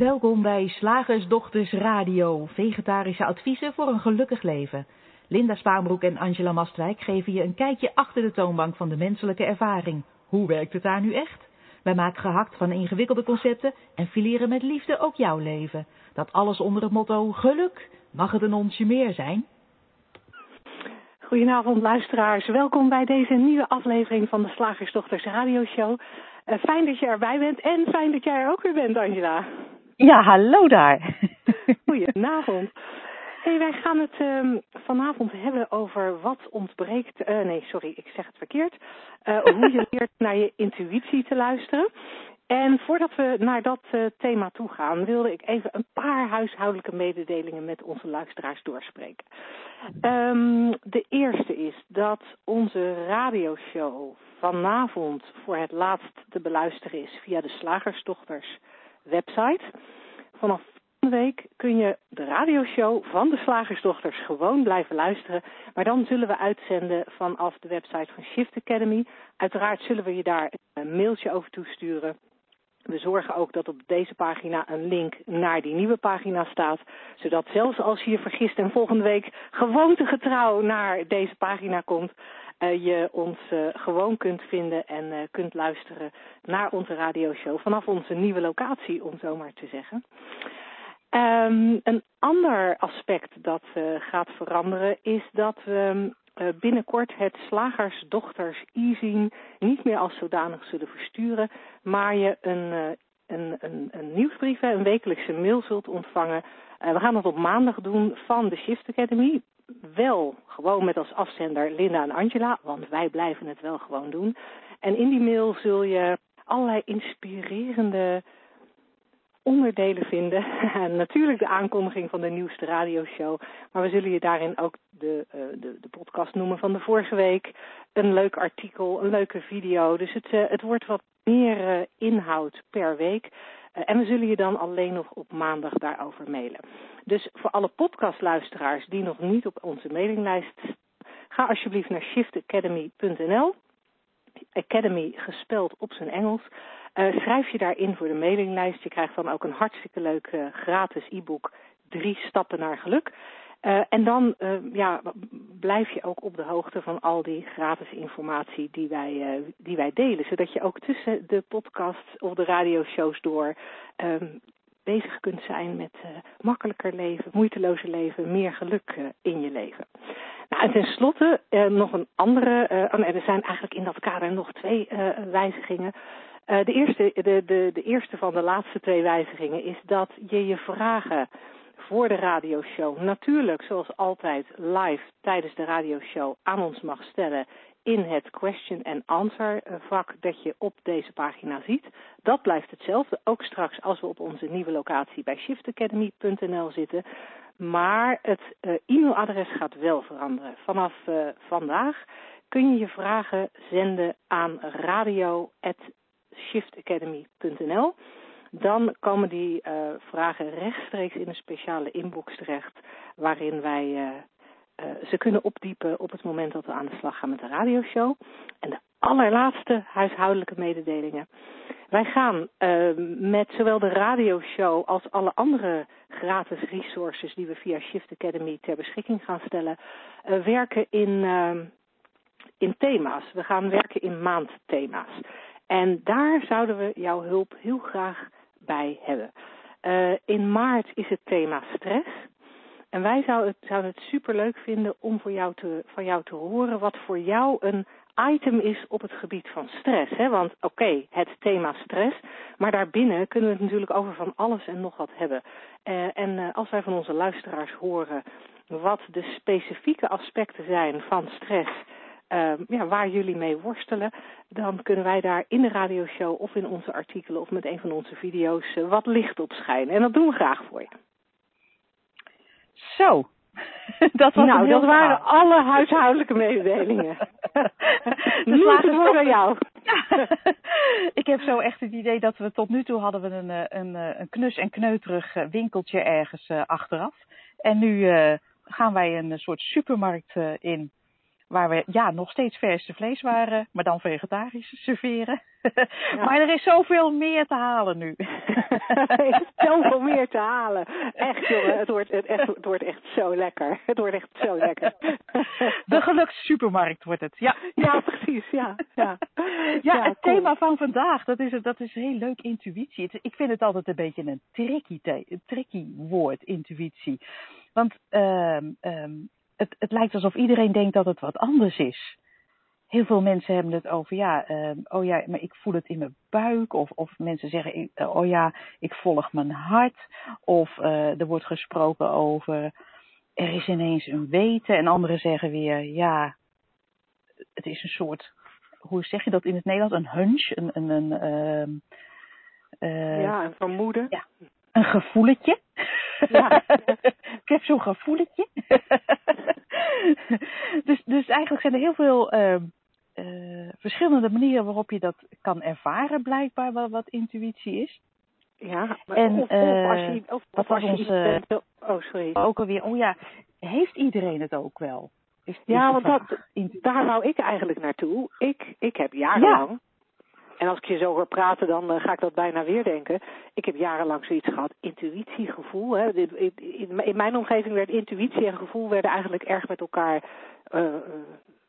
Welkom bij Slagersdochters Radio, vegetarische adviezen voor een gelukkig leven. Linda Spaanbroek en Angela Mastwijk geven je een kijkje achter de toonbank van de menselijke ervaring. Hoe werkt het daar nu echt? Wij maken gehakt van ingewikkelde concepten en fileren met liefde ook jouw leven. Dat alles onder het motto geluk. Mag het een onsje meer zijn? Goedenavond luisteraars, welkom bij deze nieuwe aflevering van de Slagersdochters radioshow. Uh, fijn dat je erbij bent en fijn dat jij er ook weer bent Angela. Ja, hallo daar. Goedenavond. Hey, wij gaan het um, vanavond hebben over wat ontbreekt. Uh, nee, sorry, ik zeg het verkeerd. Uh, hoe je leert naar je intuïtie te luisteren. En voordat we naar dat uh, thema toe gaan, wilde ik even een paar huishoudelijke mededelingen met onze luisteraars doorspreken. Um, de eerste is dat onze radioshow vanavond voor het laatst te beluisteren is via de Slagersdochters website. Vanaf volgende week kun je de radioshow van de Slagersdochters gewoon blijven luisteren. Maar dan zullen we uitzenden vanaf de website van Shift Academy. Uiteraard zullen we je daar een mailtje over toesturen. We zorgen ook dat op deze pagina een link naar die nieuwe pagina staat. Zodat zelfs als je je vergist en volgende week gewoontegetrouw naar deze pagina komt, je ons uh, gewoon kunt vinden en uh, kunt luisteren naar onze radioshow vanaf onze nieuwe locatie, om zo maar te zeggen. Um, een ander aspect dat gaat veranderen is dat we binnenkort het slagersdochters e-zien niet meer als zodanig zullen versturen, maar je een, een, een, een nieuwsbrief, een wekelijkse mail zult ontvangen. we gaan dat op maandag doen van de Shift Academy wel gewoon met als afzender Linda en Angela, want wij blijven het wel gewoon doen. En in die mail zul je allerlei inspirerende onderdelen vinden. En natuurlijk de aankondiging van de nieuwste radioshow. Maar we zullen je daarin ook de, uh, de, de podcast noemen van de vorige week. Een leuk artikel, een leuke video. Dus het, uh, het wordt wat meer uh, inhoud per week. En we zullen je dan alleen nog op maandag daarover mailen. Dus voor alle podcastluisteraars die nog niet op onze mailinglijst ga alsjeblieft naar shiftacademy.nl. Academy gespeld op zijn Engels. Uh, schrijf je daarin voor de mailinglijst. Je krijgt dan ook een hartstikke leuk uh, gratis e-book. Drie stappen naar geluk. Uh, en dan ja, blijf je ook op de hoogte van al die gratis informatie die wij, die wij delen. Zodat je ook tussen de podcasts of de radioshows door um, bezig kunt zijn met makkelijker leven, moeitelozer leven, meer geluk in je leven. Nou, en tenslotte nog een andere, oh er zijn eigenlijk in dat kader nog twee wijzigingen. De, eerste, de, de, de eerste van de laatste twee wijzigingen is dat je je vragen voor de radioshow natuurlijk, zoals altijd, live tijdens de radioshow aan ons mag stellen in het question and answer vak dat je op deze pagina ziet. Dat blijft hetzelfde, ook straks als we op onze nieuwe locatie bij shiftacademy.nl zitten. Maar het uh, e-mailadres gaat wel veranderen. Vanaf uh, vandaag kun je je vragen zenden aan radio.shiftacademy.nl dan komen die uh, vragen rechtstreeks in een speciale inbox terecht, waarin wij uh, uh, ze kunnen opdiepen op het moment dat we aan de slag gaan met de radioshow. En de allerlaatste huishoudelijke mededelingen. Wij gaan met zowel de radioshow als alle andere gratis resources die we via Shift Academy ter beschikking gaan stellen, werken in, in thema's. We gaan werken in maandthema's. En daar zouden we jouw hulp heel graag bij hebben. Uh, in maart is het thema stress. En wij zouden het, zouden het vinden om jou te, van jou te horen wat voor jou een item is op het gebied van stress. Hè? Want oké, het thema stress, maar daarbinnen kunnen we het natuurlijk over van alles en nog wat hebben. Uh, en uh, als wij van onze luisteraars horen wat de specifieke aspecten zijn van stress uh, ja, waar jullie mee worstelen, dan kunnen wij daar in de radioshow of in onze artikelen of met een van onze video's uh, wat licht op schijnen. En dat doen we graag voor je. Zo, dat was nou, dat waren alle huishoudelijke mededelingen. nu is het woord aan jou. ik heb zo echt het idee dat we tot nu toe hadden we een, eh, een, een knus en kneuterig winkeltje ergens achteraf. En nu gaan wij een soort supermarkt in waar we ja, nog steeds verse vlees waren, maar dan vegetarisch serveren. maar er is zoveel meer te halen nu. er is zoveel meer te halen. Echt jongen, het wordt, het, echt, het wordt echt zo lekker. Het wordt echt zo lekker. De gelukssupermarkt wordt het, ja. Ja, precies, ja. Ja, ja, het thema van vandaag, dat is, dat is heel leuk, intuïtie. ik vind het altijd een beetje een tricky, tricky woord, intuïtie. Want um, um, het, het lijkt alsof iedereen denkt dat het wat anders is. Heel veel mensen hebben het over, ja, uh, oh ja, maar ik voel het in mijn buik. Of, of mensen zeggen, uh, oh ja, ik volg mijn hart. Of uh, er wordt gesproken over, er is ineens een weten. En anderen zeggen weer, ja, het is een soort, hoe zeg je dat in het Nederlands? Een hunch, een, een, een uh, ja, een vermoeden. Ja, een gevoeletje. Ja. ik heb zo'n gevoeletje. dus, dus eigenlijk zijn er heel veel uh, uh, verschillende manieren waarop je dat kan ervaren, blijkbaar, wat, wat intuïtie is. Ja, maar en, of, of als je, of, als je onze, bent, oh sorry. Ook alweer, oh ja, heeft iedereen het ook wel? Ja, want dat, daar wou ik eigenlijk naartoe. Ik, ik heb jarenlang en als ik je zo hoor praten, dan uh, ga ik dat bijna weer denken. Ik heb jarenlang zoiets gehad, intuïtie, gevoel. Hè. In mijn omgeving werd intuïtie en gevoel werden eigenlijk erg met elkaar uh,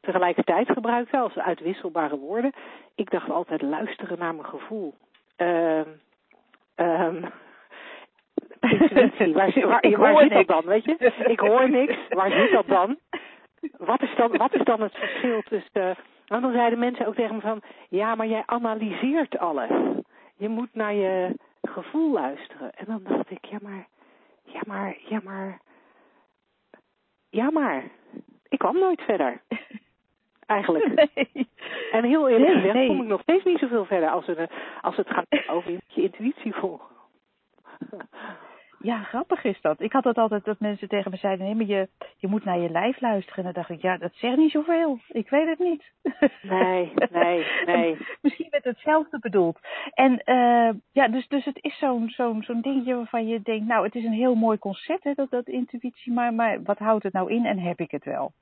tegelijkertijd gebruikt, als uitwisselbare woorden. Ik dacht altijd luisteren naar mijn gevoel. Uh, um, intuïtie, waar, waar zit dat dan, weet je? Ik hoor niks, waar zit dat dan? Wat is dan, wat is dan het verschil tussen want dan zeiden mensen ook tegen me van, ja, maar jij analyseert alles. Je moet naar je gevoel luisteren. En dan dacht ik, ja maar, ja maar, ja maar, ja maar, ik kwam nooit verder. Eigenlijk. Nee. En heel eerlijk gezegd nee. kom ik nog steeds niet zoveel verder als, als het gaat over je intuïtie volgen. Ja, grappig is dat. Ik had dat altijd dat mensen tegen me zeiden: nee, maar je, je moet naar je lijf luisteren. En dan dacht ik: ja, dat zegt niet zoveel. Ik weet het niet. Nee, nee, nee. Misschien met hetzelfde bedoeld. En uh, ja, dus, dus het is zo'n zo'n zo'n dingetje waarvan je denkt: nou, het is een heel mooi concept, hè, dat, dat intuïtie, maar, maar wat houdt het nou in en heb ik het wel?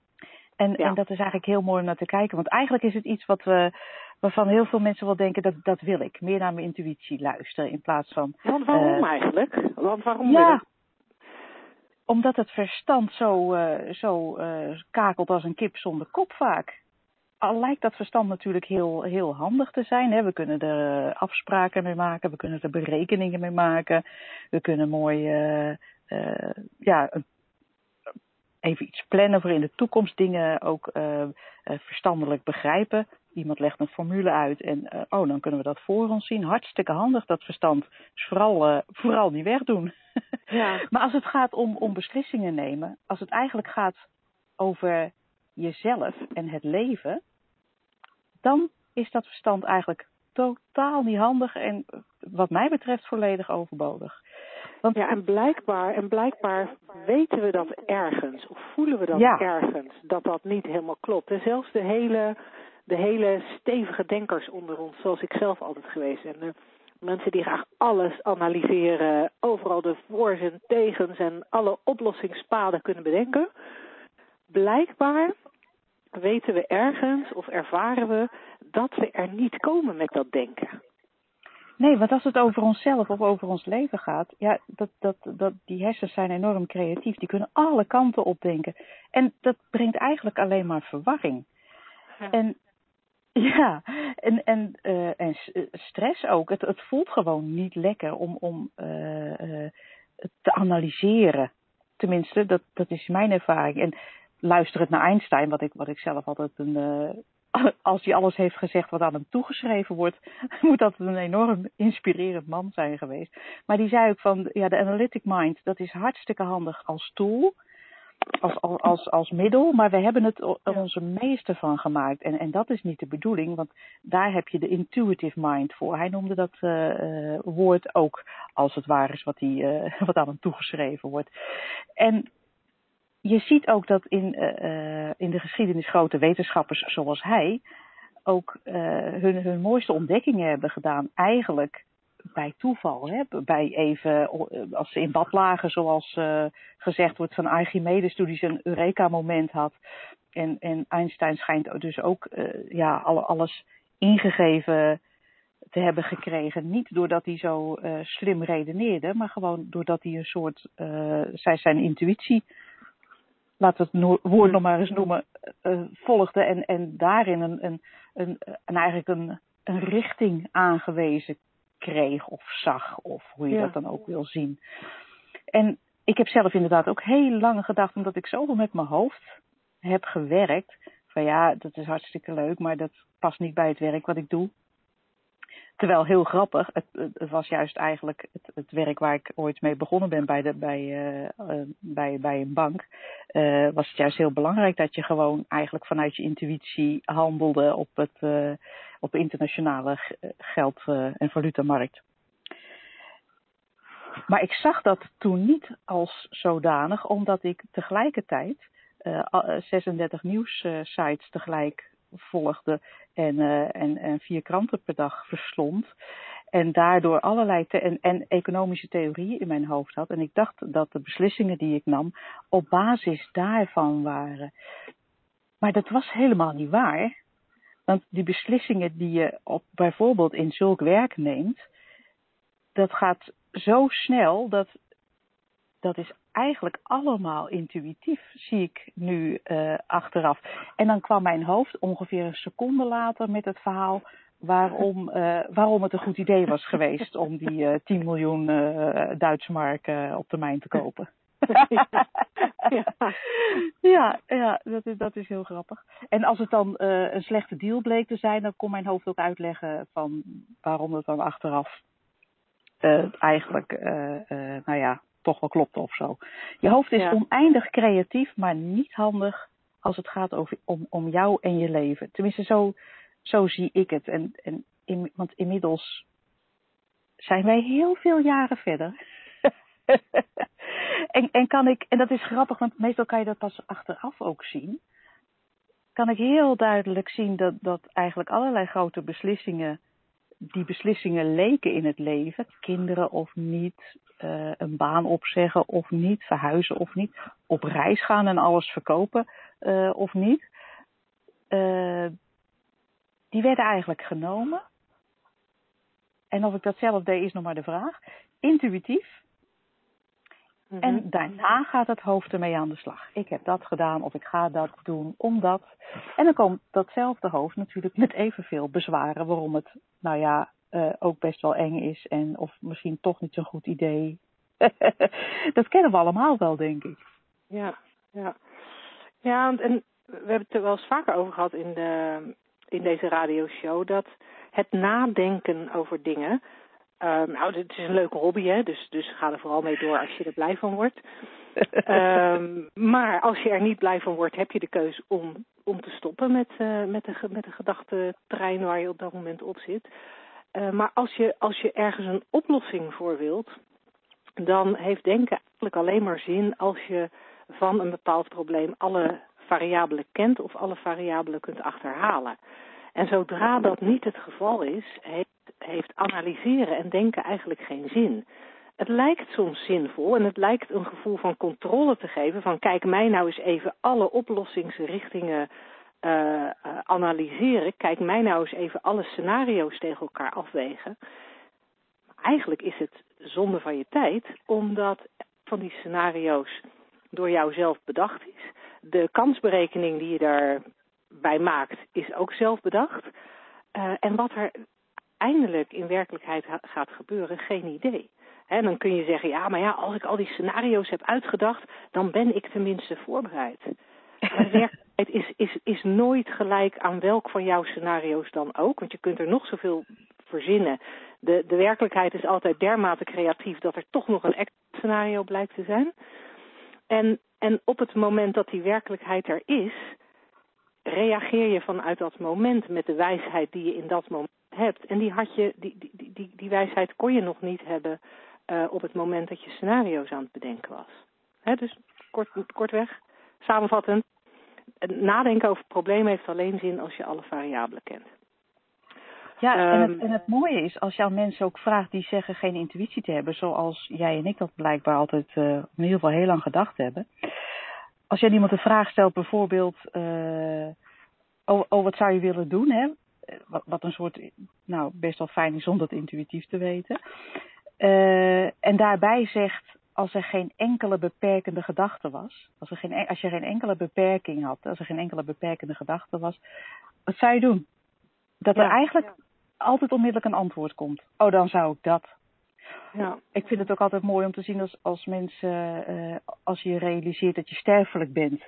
En, ja. en dat is eigenlijk heel mooi om naar te kijken. Want eigenlijk is het iets wat we waarvan heel veel mensen wel denken dat dat wil ik. Meer naar mijn intuïtie luisteren in plaats van. Want waarom uh, eigenlijk? Want waarom ja, omdat het verstand zo, uh, zo uh, kakelt als een kip zonder kop vaak. Al lijkt dat verstand natuurlijk heel, heel handig te zijn. Hè. We kunnen er afspraken mee maken, we kunnen er berekeningen mee maken. We kunnen mooi ja, even iets plannen voor in de toekomst, dingen ook verstandelijk begrijpen iemand legt een formule uit en uh, oh, dan kunnen we dat voor ons zien. Hartstikke handig, dat verstand. Dus vooral, uh, vooral niet wegdoen. Ja. maar als het gaat om, om beslissingen nemen, als het eigenlijk gaat over jezelf en het leven, dan is dat verstand eigenlijk totaal niet handig en wat mij betreft volledig overbodig. Want, ja, en blijkbaar, en blijkbaar weten we dat ergens, of voelen we dat ja. ergens, dat dat niet helemaal klopt. En zelfs de hele de hele stevige denkers onder ons, zoals ik zelf altijd geweest ben. Mensen die graag alles analyseren, overal de voor's en tegens en alle oplossingspaden kunnen bedenken. Blijkbaar weten we ergens of ervaren we dat we er niet komen met dat denken. Nee, want als het over onszelf of over ons leven gaat, ja, dat, dat, dat, die hersens zijn enorm creatief. Die kunnen alle kanten opdenken. En dat brengt eigenlijk alleen maar verwarring. Ja. En ja, en, en, uh, en eh, stress ook. Het, het voelt gewoon niet lekker om, om uh, uh, te analyseren. Tenminste, dat, dat is mijn ervaring. En luister het naar Einstein, wat ik, wat ik zelf altijd een. als hij alles heeft gezegd wat aan hem toegeschreven wordt, moet dat een enorm inspirerend man zijn geweest. Maar die zei ook van, ja, de analytic mind, dat is hartstikke handig als tool als, als, als middel, maar we hebben het er onze meeste van gemaakt. En, en dat is niet de bedoeling, want daar heb je de intuitive mind voor. Hij noemde dat uh, woord ook als het waar is wat, die, wat aan hem toegeschreven wordt. En je ziet ook dat in, uh, in de geschiedenis grote wetenschappers zoals hij ook hun, hun mooiste ontdekkingen hebben gedaan, eigenlijk bij toeval. Hè? Bij even, als ze in bad lagen, zoals gezegd wordt van Archimedes, toen hij zijn Eureka-moment had. En, en Einstein schijnt dus ook ja, alles ingegeven te hebben gekregen. Niet doordat hij zo slim redeneerde, maar gewoon doordat hij een soort, zij zijn intuïtie, laten we het woord nog maar eens noemen, uh, volgde en, en daarin een, een, een, een eigenlijk een, een richting aangewezen kreeg of zag, of hoe je ja. dat dan ook wil zien. En ik heb zelf inderdaad ook heel lang gedacht, omdat ik zoveel met mijn hoofd heb gewerkt, van ja, dat is hartstikke leuk, maar dat past niet bij het werk wat ik doe. Terwijl heel grappig, het, was juist eigenlijk het, het, werk waar ik ooit mee begonnen ben bij, de, bij, uh, uh, bij, bij een bank. Uh, was het juist heel belangrijk dat je gewoon eigenlijk vanuit je intuïtie handelde op, het, op internationale geld- en valutamarkt. Maar ik zag dat toen niet als zodanig, omdat ik tegelijkertijd 36 nieuwssites tegelijk volgde en, uh, en, en vier kranten per dag verslond. En daardoor allerlei en, en economische theorieën in mijn hoofd had. En ik dacht dat de beslissingen die ik nam op basis daarvan waren. Maar dat was helemaal niet waar. Want die beslissingen die je op, bijvoorbeeld in zulk werk neemt, dat gaat zo snel dat dat is eigenlijk allemaal intuïtief, zie ik nu uh, achteraf. En dan kwam mijn hoofd ongeveer een seconde later met het verhaal waarom, uh, waarom het een goed idee was geweest om die uh, 10 miljoen Duitse mark op termijn te kopen. ja, ja, ja dat, is, dat is heel grappig. En als het dan een slechte deal bleek te zijn, dan kon mijn hoofd ook uitleggen van waarom het dan achteraf eigenlijk, nou ja, toch wel klopt of zo. Je hoofd is oneindig creatief, maar niet handig als het gaat over, om, om jou en je leven. Tenminste, zo, zo zie ik het. En, en in, want inmiddels zijn wij heel veel jaren verder. en, en kan ik, en dat is grappig, want meestal kan je dat pas achteraf ook zien. Kan ik heel duidelijk zien dat, dat eigenlijk allerlei grote beslissingen die beslissingen leken in het leven, kinderen of niet, uh, een baan opzeggen of niet, verhuizen of niet, op reis gaan en alles verkopen uh, of niet, uh, die werden eigenlijk genomen. En of ik dat zelf deed is nog maar de vraag. Intuïtief. Mm -hmm. En daarna gaat het hoofd ermee aan de slag. Ik heb dat gedaan of ik ga dat doen omdat. En dan komt datzelfde hoofd natuurlijk met evenveel bezwaren waarom het, nou ja, uh, ook best wel eng is en of misschien toch niet zo'n goed idee. dat kennen we allemaal wel, denk ik. Ja, ja. Ja, en we hebben het er wel eens vaker over gehad in, de, in deze radioshow, dat het nadenken over dingen, um, nou, het is een leuke hobby, hè, dus, dus ga er vooral mee door als je er blij van wordt. um, maar als je er niet blij van wordt, heb je de keus om, om te stoppen met, uh, met, de, met de gedachtentrein waar je op dat moment op zit. Uh, maar als je, als je ergens een oplossing voor wilt, dan heeft denken eigenlijk alleen maar zin als je van een bepaald probleem alle variabelen kent of alle variabelen kunt achterhalen. En zodra dat niet het geval is, heeft, heeft analyseren en denken eigenlijk geen zin. Het lijkt soms zinvol en het lijkt een gevoel van controle te geven van kijk mij nou eens even alle oplossingsrichtingen uh, uh, analyseren. Kijk mij nou eens even alle scenario's tegen elkaar afwegen. Eigenlijk is het zonde van je tijd, omdat van die scenario's door jou zelf bedacht is. De kansberekening die je daarbij maakt, is ook zelf bedacht. Uh, en wat er eindelijk in werkelijkheid gaat gebeuren, geen idee. En dan kun je zeggen, ja, maar ja, als ik al die scenario's heb uitgedacht, dan ben ik tenminste voorbereid. Maar werkelijkheid is, is, is nooit gelijk aan welk van jouw scenario's dan ook. Want je kunt er nog zoveel verzinnen. De, de werkelijkheid is altijd dermate creatief dat er toch nog een extra scenario blijkt te zijn. En, en op het moment dat die werkelijkheid er is, reageer je vanuit dat moment met de wijsheid die je in dat moment hebt. En die, had je, die, die, die, die wijsheid kon je nog niet hebben uh, op het moment dat je scenario's aan het bedenken was. He, dus kort, kortweg, Ja, en, het, Ehm, en het mooie is, als je aan mensen ook vraagt die zeggen geen intuïtie te hebben, zoals jij en ik dat blijkbaar altijd eh, in ieder geval heel lang gedacht hebben. Als aan iemand een vraag stelt, bijvoorbeeld, eh, oh, oh, wat zou je willen doen, hè? Wat, wat een soort, nou, best wel fijn is om dat intuïtief te weten. Eh, en daarbij zegt, als er geen enkele beperkende gedachte was, als, er geen, en- als je geen enkele beperking had, als er geen enkele beperkende gedachte was, wat zou je doen? Dat er Ja. eigenlijk altijd onmiddellijk een antwoord komt. Oh, dan zou ik dat. Ja. Ik vind het ook altijd mooi om te zien als, als mensen, eh, als je realiseert dat je sterfelijk bent.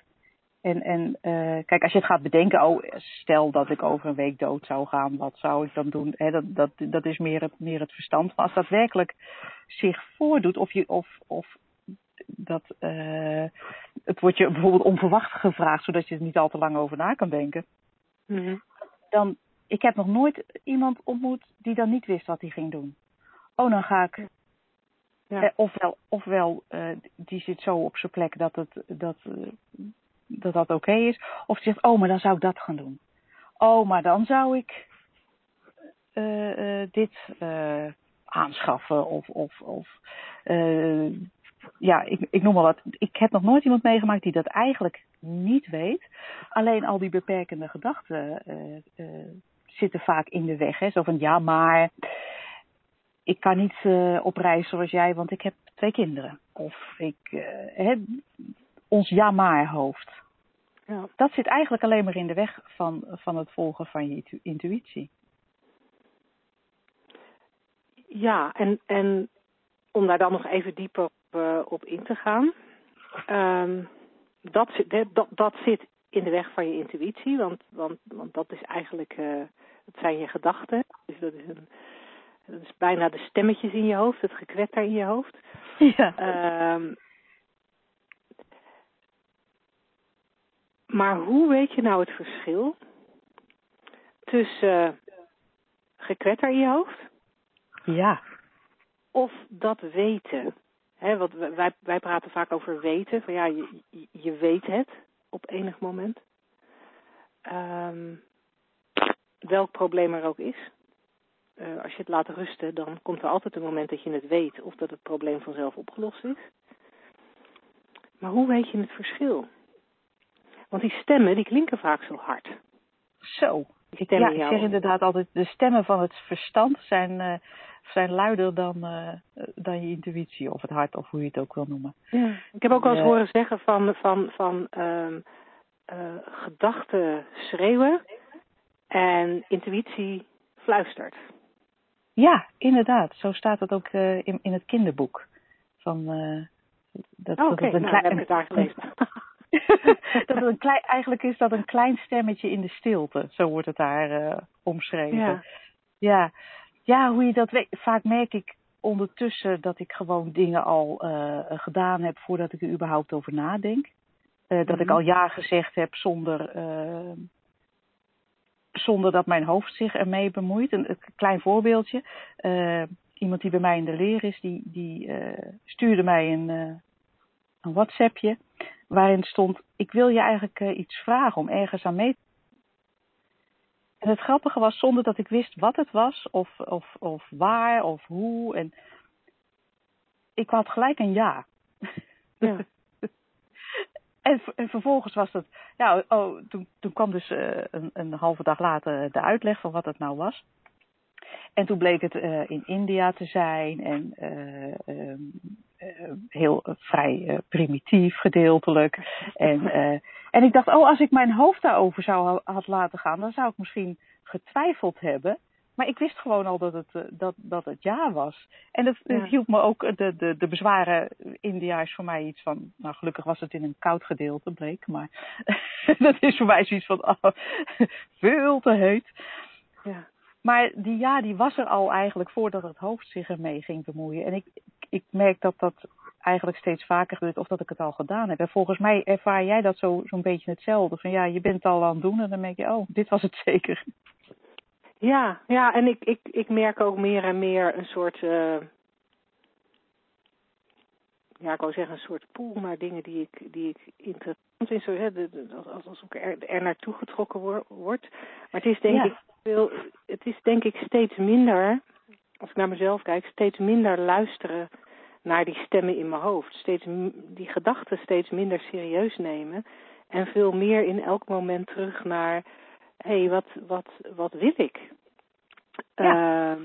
En, en eh, kijk, als je het gaat bedenken, oh, stel dat ik over een week dood zou gaan, wat zou ik dan doen? Dat, dat, dat is meer het, meer het verstand. Maar als dat werkelijk zich voordoet, of, je, of, of dat, eh, het wordt je bijvoorbeeld onverwacht gevraagd, zodat je er niet al te lang over na kan denken Mhm. dan, ik heb nog nooit iemand ontmoet die dan niet wist wat hij ging doen. Oh, dan ga ik, Ja. eh, ofwel, ofwel eh, die zit zo op zijn plek dat het, dat, eh, dat, dat oké is. Of die zegt, oh, maar dan zou ik dat gaan doen. Oh, maar dan zou ik dit aanschaffen. Of, of, of ja, ik, ik noem maar wat. Ik heb nog nooit iemand meegemaakt die dat eigenlijk niet weet. Alleen al die beperkende gedachten zitten vaak in de weg. Hè? Zo van ja, maar ik kan niet eh, op reis zoals jij, want ik heb twee kinderen. Of ik, eh, hè, ons ja maar hoofd. Ja. Dat zit eigenlijk alleen maar in de weg van, van het volgen van je intu- intuïtie. Ja, en, en om daar dan nog even dieper op, eh, op in te gaan. Ehm, dat, zit, dat, dat zit in de weg van je intuïtie, want, want, want dat is eigenlijk, eh het zijn je gedachten. Dus dat is, een, dat is bijna de stemmetjes in je hoofd, het gekwetter in je hoofd. Ja. Ehm, maar hoe weet je nou het verschil tussen eh, gekwetter in je hoofd Ja. of dat weten? Hè, want wij, wij praten vaak over weten, van ja, je, je- je weet het op enig moment. Ehm, welk probleem er ook is. Eh, als je het laat rusten, dan komt er altijd een moment dat je het weet of dat het probleem vanzelf opgelost is. Maar hoe weet je het verschil? Want die stemmen, die klinken vaak zo hard. Zo. Die stemmen ja, ik jou. zeg inderdaad altijd, de stemmen van het verstand zijn, eh, zijn luider dan, eh, dan je intuïtie of het hart of hoe je het ook wil noemen. Ja. Ik heb ook wel eens horen zeggen van, van, van ehm, eh, gedachten schreeuwen en intuïtie fluistert. Ja, inderdaad. Zo staat het ook eh, in, in het kinderboek. Van, eh, dat, Oh, dat Oké, het een nou, klein, heb ik daar gelezen. dat het een klein, eigenlijk is dat een klein stemmetje in de stilte. Zo wordt het daar eh, omschreven. ja. Ja. ja, hoe je dat weet. Vaak merk ik ondertussen dat ik gewoon dingen al gedaan heb voordat ik er überhaupt over nadenk. Dat ik Mhm. al ja gezegd heb zonder, zonder dat mijn hoofd zich ermee bemoeit. Een, een klein voorbeeldje. Eh, iemand die bij mij in de leer is, die, die eh, stuurde mij een, eh, een WhatsAppje waarin stond: Ik wil je eigenlijk iets vragen om ergens aan mee te en het grappige was, zonder dat ik wist wat het was, of, of, of waar, of hoe. En ik had gelijk een ja. Ja. en, vervolgens was het, ja, oh, toen, toen kwam dus eh, een, een halve dag later de uitleg van wat het nou was. En toen bleek het eh, in India te zijn en eh, ehm, eh, heel eh, vrij eh, primitief gedeeltelijk. En, eh, en ik dacht, oh, als ik mijn hoofd daarover zou ha- had laten gaan, dan zou ik misschien getwijfeld hebben. Maar ik wist gewoon al dat het, eh, dat, dat het ja was. En dat, Ja. hielp me ook, de, de, de bezwaren India is voor mij iets van, nou gelukkig was het in een koud gedeelte, bleek. Maar dat is voor mij zoiets van, oh, veel te heet. Ja. Maar die ja, die was er al eigenlijk voordat het hoofd zich ermee ging bemoeien. En ik, ik merk dat dat eigenlijk steeds vaker gebeurt of dat ik het al gedaan heb. En volgens mij ervaar jij dat zo, zo'n beetje hetzelfde. Van ja, je bent het al aan het doen en dan denk je, oh, dit was het zeker. Ja, ja, en ik, ik, ik merk ook meer en meer een soort, eh, ja, ik wou zeggen een soort pool, maar dingen die ik, die ik interessant vind, zo, hè, de, de, als, als ik er, er naartoe getrokken wor, word. Maar het is denk Ja. ik veel, het is denk ik steeds minder, als ik naar mezelf kijk, steeds minder luisteren naar die stemmen in mijn hoofd. Steeds die gedachten steeds minder serieus nemen. En veel meer in elk moment terug naar, hé, hey, wat, wat, wat wil ik? Ja. Ehm,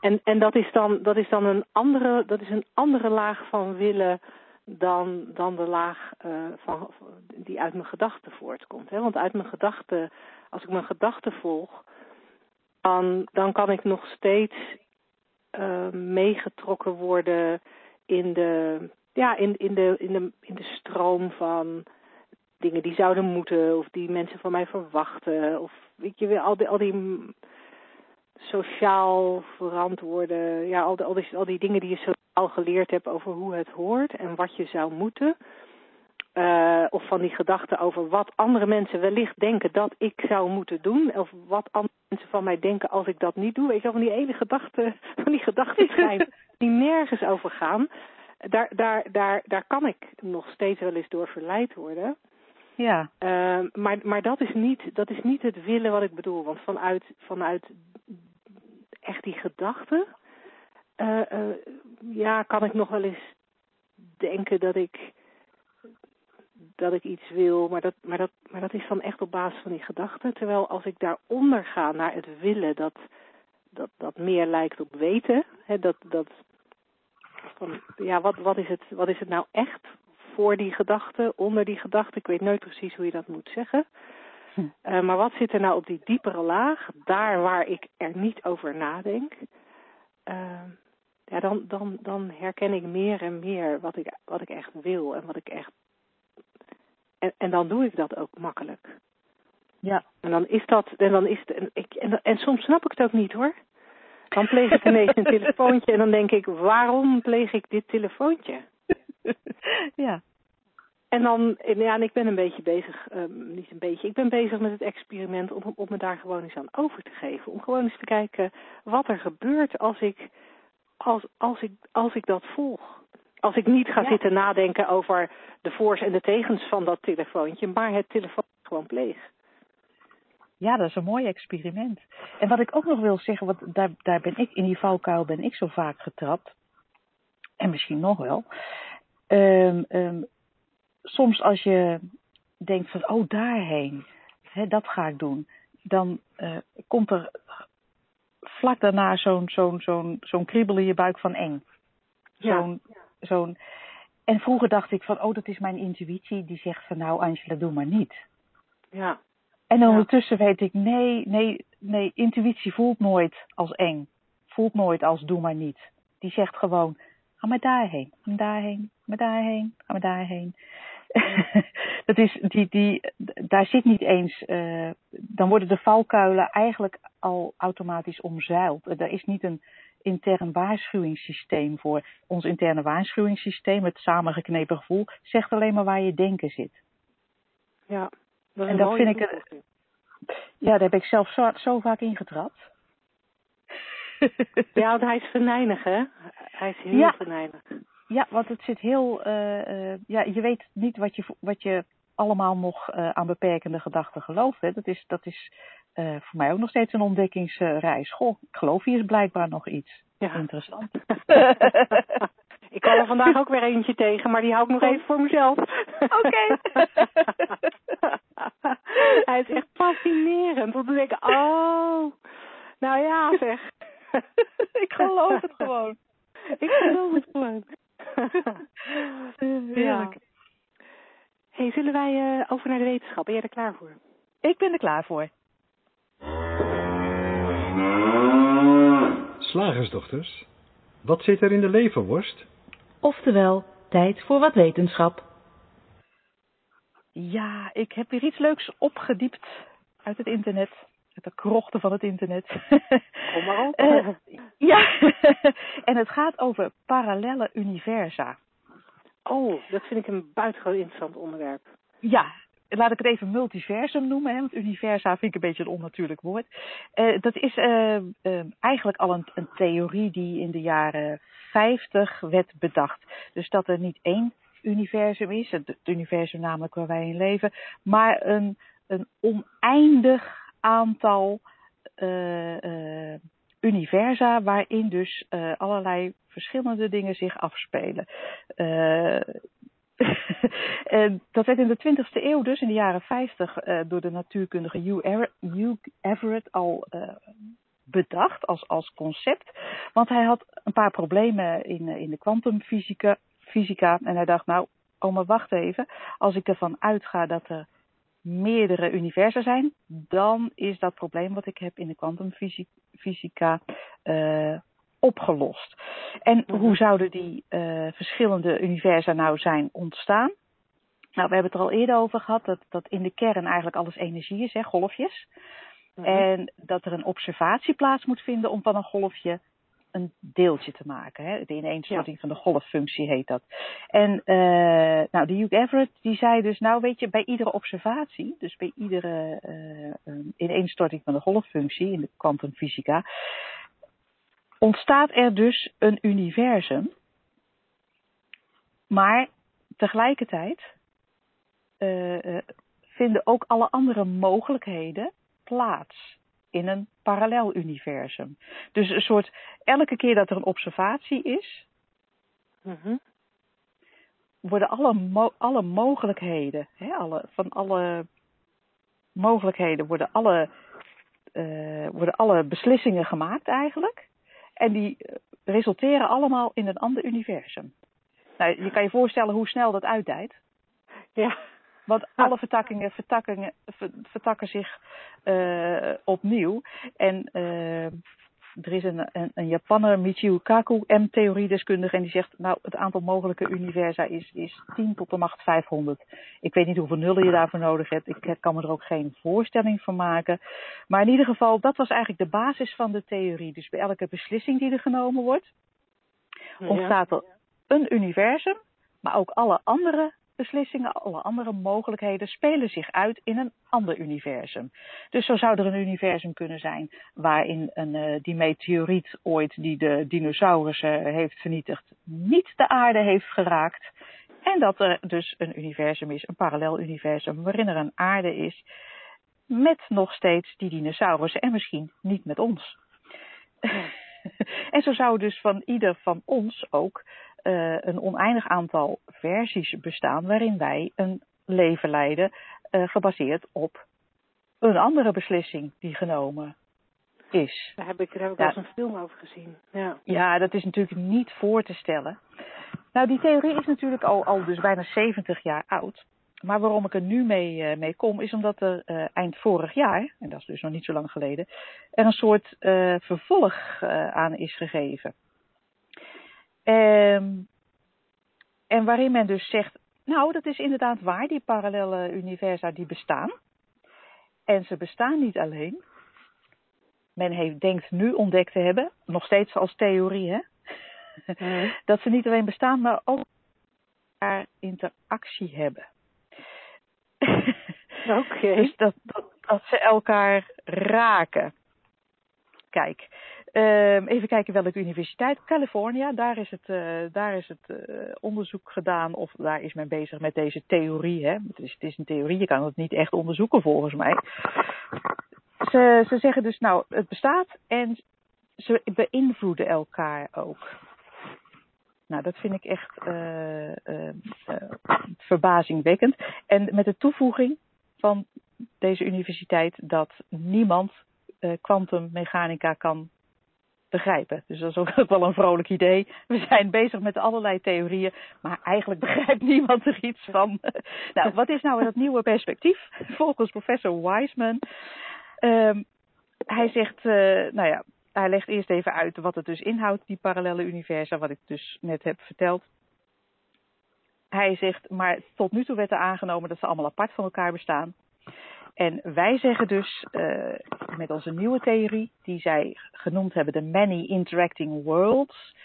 en en dat, is dan, dat is dan een andere, dat is een andere laag van willen dan, dan de laag eh, van, die uit mijn gedachten voortkomt. Hè? Want uit mijn gedachten, als ik mijn gedachten volg, dan, dan kan ik nog steeds eh, meegetrokken worden in de, ja, in, in, de, in, de, in de stroom van dingen die zouden moeten of die mensen van mij verwachten. Of weet je wel, al die, al die sociaal verantwoorde, ja, al die, al, die, al die dingen die je sociaal geleerd hebt over hoe het hoort en wat je zou moeten. Eh, of van die gedachten over wat andere mensen wellicht denken dat ik zou moeten doen. Of wat andere mensen van mij denken als ik dat niet doe. Weet je wel, van die ene gedachten, van die gedachten die nergens over gaan. Daar, daar, daar, daar kan ik nog steeds wel eens door verleid worden. Ja, Uh, maar maar dat, is niet, dat is niet het willen wat ik bedoel. Want vanuit, vanuit echt die gedachten... Uh, uh, ja, kan ik nog wel eens denken dat ik dat ik iets wil, maar dat, maar, dat, maar dat is dan echt op basis van die gedachten. Terwijl als ik daaronder ga naar het willen, dat, dat, dat meer lijkt op weten. Hè, dat, dat, van, ja, wat, wat, is het, wat is het nou echt voor die gedachte, onder die gedachte? Ik weet nooit precies hoe je dat moet zeggen. Uh, maar wat zit er nou op die diepere laag, daar waar ik er niet over nadenk? Uh, ja, dan, dan, dan herken ik meer en meer wat ik, wat ik echt wil en wat ik echt en, en dan doe ik dat ook makkelijk. Ja. En dan is dat, en dan is het, en, ik, en, en soms snap ik het ook niet hoor. Dan pleeg ik ineens een telefoontje en dan denk ik, waarom pleeg ik dit telefoontje? ja. En dan, ja, en ik ben een beetje bezig, um, niet een beetje, ik ben bezig met het experiment om, om me daar gewoon eens aan over te geven. Om gewoon eens te kijken wat er gebeurt als ik, als, als ik, als ik dat volg. Als ik niet ga ja. zitten nadenken over de voor's en de tegens van dat telefoontje, maar het telefoon gewoon pleeg. Ja, dat is een mooi experiment. En wat ik ook nog wil zeggen, want daar, daar ben ik, in die valkuil ben ik zo vaak getrapt. En misschien nog wel. Um, um, soms als je denkt van, oh daarheen, hè, dat ga ik doen. Dan uh, komt er vlak daarna zo'n zo'n zo'n zo'n kriebel in je buik van eng. Zo'n ja zo'n. En vroeger dacht ik van, oh, dat is mijn intuïtie die zegt van, nou, Angela, doe maar niet. Ja. En ondertussen weet ik, nee, nee, nee, intuïtie voelt nooit als eng. Voelt nooit als doe maar niet. Die zegt gewoon, ga maar daarheen, ga maar daarheen, ga maar daarheen, ga maar daarheen. dat is, die, die, daar zit niet eens, uh, dan worden de valkuilen eigenlijk al automatisch omzeild. Er is niet een intern waarschuwingssysteem voor. Ons interne waarschuwingssysteem, het samengeknepen gevoel, zegt alleen maar waar je denken zit. Ja, dat en dat vind ik. Ja, daar heb ik zelf zo, zo vaak ingetrapt. ja, want hij is venijnig, hè? Hij is heel ja. venijnig. Ja, want het zit heel. Uh, uh, ja, je weet niet wat je, wat je allemaal nog uh, aan beperkende gedachten gelooft. Hè. Dat is, dat is uh, voor mij ook nog steeds een ontdekkingsreis. Goh, ik geloof hier is blijkbaar nog iets. Ja. Interessant. ik kwam er vandaag ook weer eentje tegen, maar die hou ik nog even voor mezelf. Oké. Hij is echt fascinerend. Want dan denk ik, oh, nou ja zeg. ik geloof het gewoon. ik geloof het gewoon. ja. hey, zullen wij uh, over naar de wetenschap? Ben jij er klaar voor? Ik ben er klaar voor. Slagersdochters, wat zit er in de leverworst? Oftewel, tijd voor wat wetenschap. Ja, ik heb weer iets leuks opgediept uit het internet. De krochten van het internet. Kom maar op. Uh, ja, en het gaat over parallelle universa. Oh, dat vind ik een buitengewoon interessant onderwerp. Ja, laat ik het even multiversum noemen, hè, want universa vind ik een beetje een onnatuurlijk woord. Uh, dat is uh, eigenlijk al een, een, theorie die in de jaren 50 werd bedacht. Dus dat er niet één universum is, het, universum namelijk waar wij in leven, maar een, een oneindig aantal uh, universa waarin dus uh, allerlei verschillende dingen zich afspelen. En dat werd in de 20e eeuw, dus in de jaren 50, door de natuurkundige Hugh Everett al bedacht als, als concept. Want hij had een paar problemen in, in de kwantumfysica. Fysica, en hij dacht, nou, oh maar wacht even. Als ik ervan uitga dat er meerdere universa zijn, dan is dat probleem wat ik heb in de kwantumfysica uh, opgelost. En Mhm. hoe zouden die uh, verschillende universa nou zijn ontstaan? Nou, we hebben het er al eerder over gehad dat, dat in de kern eigenlijk alles energie is, hè, golfjes. Mhm. En dat er een observatie plaats moet vinden om van een golfje een deeltje te maken. Hè? De ineenstorting van de golffunctie heet dat. En uh, nou, de Hugh Everett die zei dus, nou weet je, bij iedere observatie, dus bij iedere uh, ineenstorting van de golffunctie in de kwantumfysica, ontstaat er dus een universum. Maar tegelijkertijd uh, vinden ook alle andere mogelijkheden plaats in een parallel universum. Dus een soort, elke keer dat er een observatie is, Mhm. worden alle, mo alle mogelijkheden, hè, alle, van alle mogelijkheden worden alle, uh, worden alle beslissingen gemaakt eigenlijk. En die resulteren allemaal in een ander universum. Nou, je kan je voorstellen hoe snel dat uitdijt. Ja. Want alle vertakkingen, vertakkingen vertakken zich uh, opnieuw. En uh, er is een, een, een Japanner, Michio Kaku, M-theoriedeskundige, en die zegt, nou, het aantal mogelijke universa is, is 10 tot de macht 500. Ik weet niet hoeveel nullen je daarvoor nodig hebt. Ik kan me er ook geen voorstelling van maken. Maar in ieder geval, dat was eigenlijk de basis van de theorie. Dus bij elke beslissing die er genomen wordt, ontstaat er een universum, maar ook alle andere beslissingen, alle andere mogelijkheden spelen zich uit in een ander universum. Dus zo zou er een universum kunnen zijn waarin een, uh, die meteoriet ooit die de dinosaurussen heeft vernietigd, niet de aarde heeft geraakt. En dat er dus een universum is, een parallel universum, waarin er een aarde is met nog steeds die dinosaurussen en misschien niet met ons. en zo zou dus van ieder van ons ook uh, een oneindig aantal versies bestaan waarin wij een leven leiden uh, gebaseerd op een andere beslissing die genomen is. Daar heb ik, daar heb ik ja. wel eens een film over gezien. Ja. ja, dat is natuurlijk niet voor te stellen. Nou, die theorie is natuurlijk al, al dus bijna 70 jaar oud. Maar waarom ik er nu mee, uh, mee kom, is omdat er uh, eind vorig jaar, en dat is dus nog niet zo lang geleden, er een soort uh, vervolg aan is gegeven. Um, en waarin men dus zegt, nou, dat is inderdaad waar, die parallele universa die bestaan. En ze bestaan niet alleen. Men heeft, denkt nu ontdekt te hebben, nog steeds als theorie, hè? Mm. dat ze niet alleen bestaan, maar ook interactie hebben. Oké. Okay. dus dat, dat, dat ze elkaar raken. Kijk, um, even kijken welke universiteit. California, daar is het, uh, daar is het uh, onderzoek gedaan. Of daar is men bezig met deze theorie. Hè? Het, is, het is een theorie, je kan het niet echt onderzoeken volgens mij. Ze, ze zeggen dus, nou, het bestaat en ze beïnvloeden elkaar ook. Nou, dat vind ik echt uh, verbazingwekkend. En met de toevoeging van deze universiteit dat niemand kwantummechanica kan begrijpen. Dus dat is ook wel een vrolijk idee. We zijn bezig met allerlei theorieën, maar eigenlijk begrijpt niemand er iets van. nou, wat is nou dat nieuwe perspectief? Volgens professor Wiseman. Um, hij zegt, uh, nou ja, hij legt eerst even uit wat het dus inhoudt, die parallele universa, wat ik dus net heb verteld. Hij zegt, maar tot nu toe werd er aangenomen dat ze allemaal apart van elkaar bestaan. En wij zeggen dus uh, met onze nieuwe theorie, die zij genoemd hebben de Many Interacting Worlds,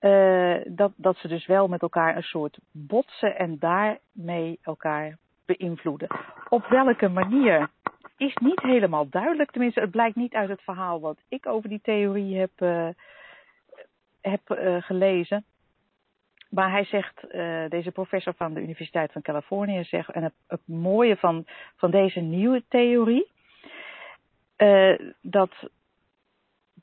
uh, dat, dat ze dus wel met elkaar een soort botsen en daarmee elkaar beïnvloeden. Op welke manier is niet helemaal duidelijk. Tenminste, het blijkt niet uit het verhaal wat ik over die theorie heb, uh, heb gelezen. Maar hij zegt, deze professor van de Universiteit van Californië zegt, en het, het mooie van, van deze nieuwe theorie, dat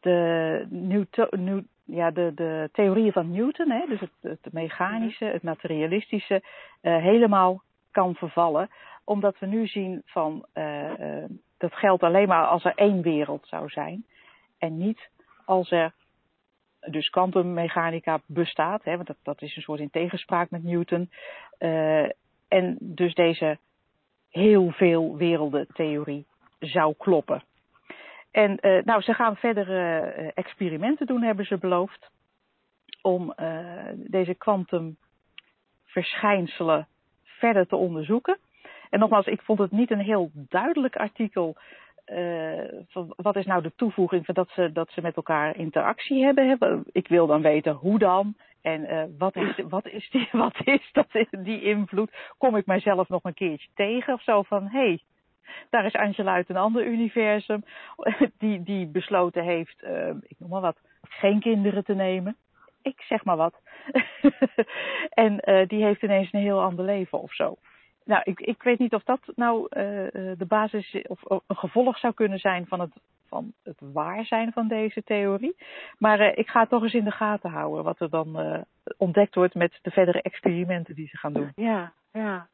de, Newton, ja, de, de theorieën van Newton, hè, dus het, het mechanische, het materialistische, helemaal kan vervallen. Omdat we nu zien van uh, dat geldt alleen maar als er één wereld zou zijn. En niet als er dus kwantummechanica bestaat, hè, want dat, dat is een soort in tegenspraak met Newton. Uh, en dus deze heel veel werelden theorie zou kloppen. En uh, nou, ze gaan verder uh, experimenten doen, hebben ze beloofd. Om deze kwantumverschijnselen verder te onderzoeken. En nogmaals, ik vond het niet een heel duidelijk artikel. Van wat is nou de toevoeging van dat ze, dat ze met elkaar interactie hebben? Ik wil dan weten hoe dan en uh, wat, is, wat, is die, wat is dat, die invloed? Kom ik mijzelf nog een keertje tegen of zo van hé, hey, daar is Angela uit een ander universum die, die besloten heeft, uh, ik noem maar wat, geen kinderen te nemen. Ik zeg maar wat. en die heeft ineens een heel ander leven of zo. Nou, ik, ik weet niet of dat nou uh, de basis of, of, een gevolg zou kunnen zijn van het, van het waar zijn van deze theorie. Maar uh, ik ga het toch eens in de gaten houden wat er dan uh, ontdekt wordt met de verdere experimenten die ze gaan doen. Ja, ja.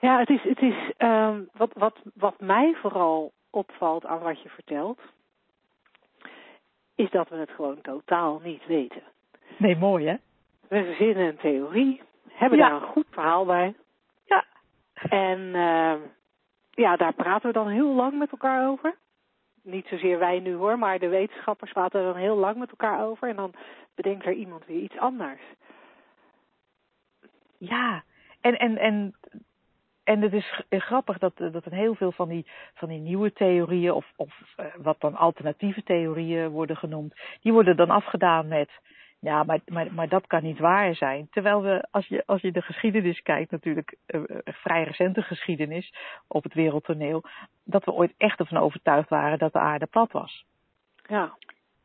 Ja, het is, het is um, wat, wat, wat mij vooral opvalt aan wat je vertelt, is dat we het gewoon totaal niet weten. Nee, mooi hè? We verzinnen een theorie, hebben ja. daar een goed verhaal bij. En uh, ja, daar praten we dan heel lang met elkaar over. Niet zozeer wij nu hoor, maar de wetenschappers praten er dan heel lang met elkaar over. En dan bedenkt er iemand weer iets anders. Ja, en, en, en en het is grappig dat, dat er heel veel van die, van die nieuwe theorieën, of, of uh, wat dan alternatieve theorieën worden genoemd, die worden dan afgedaan met, ja, maar, maar, maar dat kan niet waar zijn. Terwijl we, als je, als je de geschiedenis kijkt, natuurlijk uh, vrij recente geschiedenis op het wereldtoneel, dat we ooit echt ervan overtuigd waren dat de aarde plat was. Ja.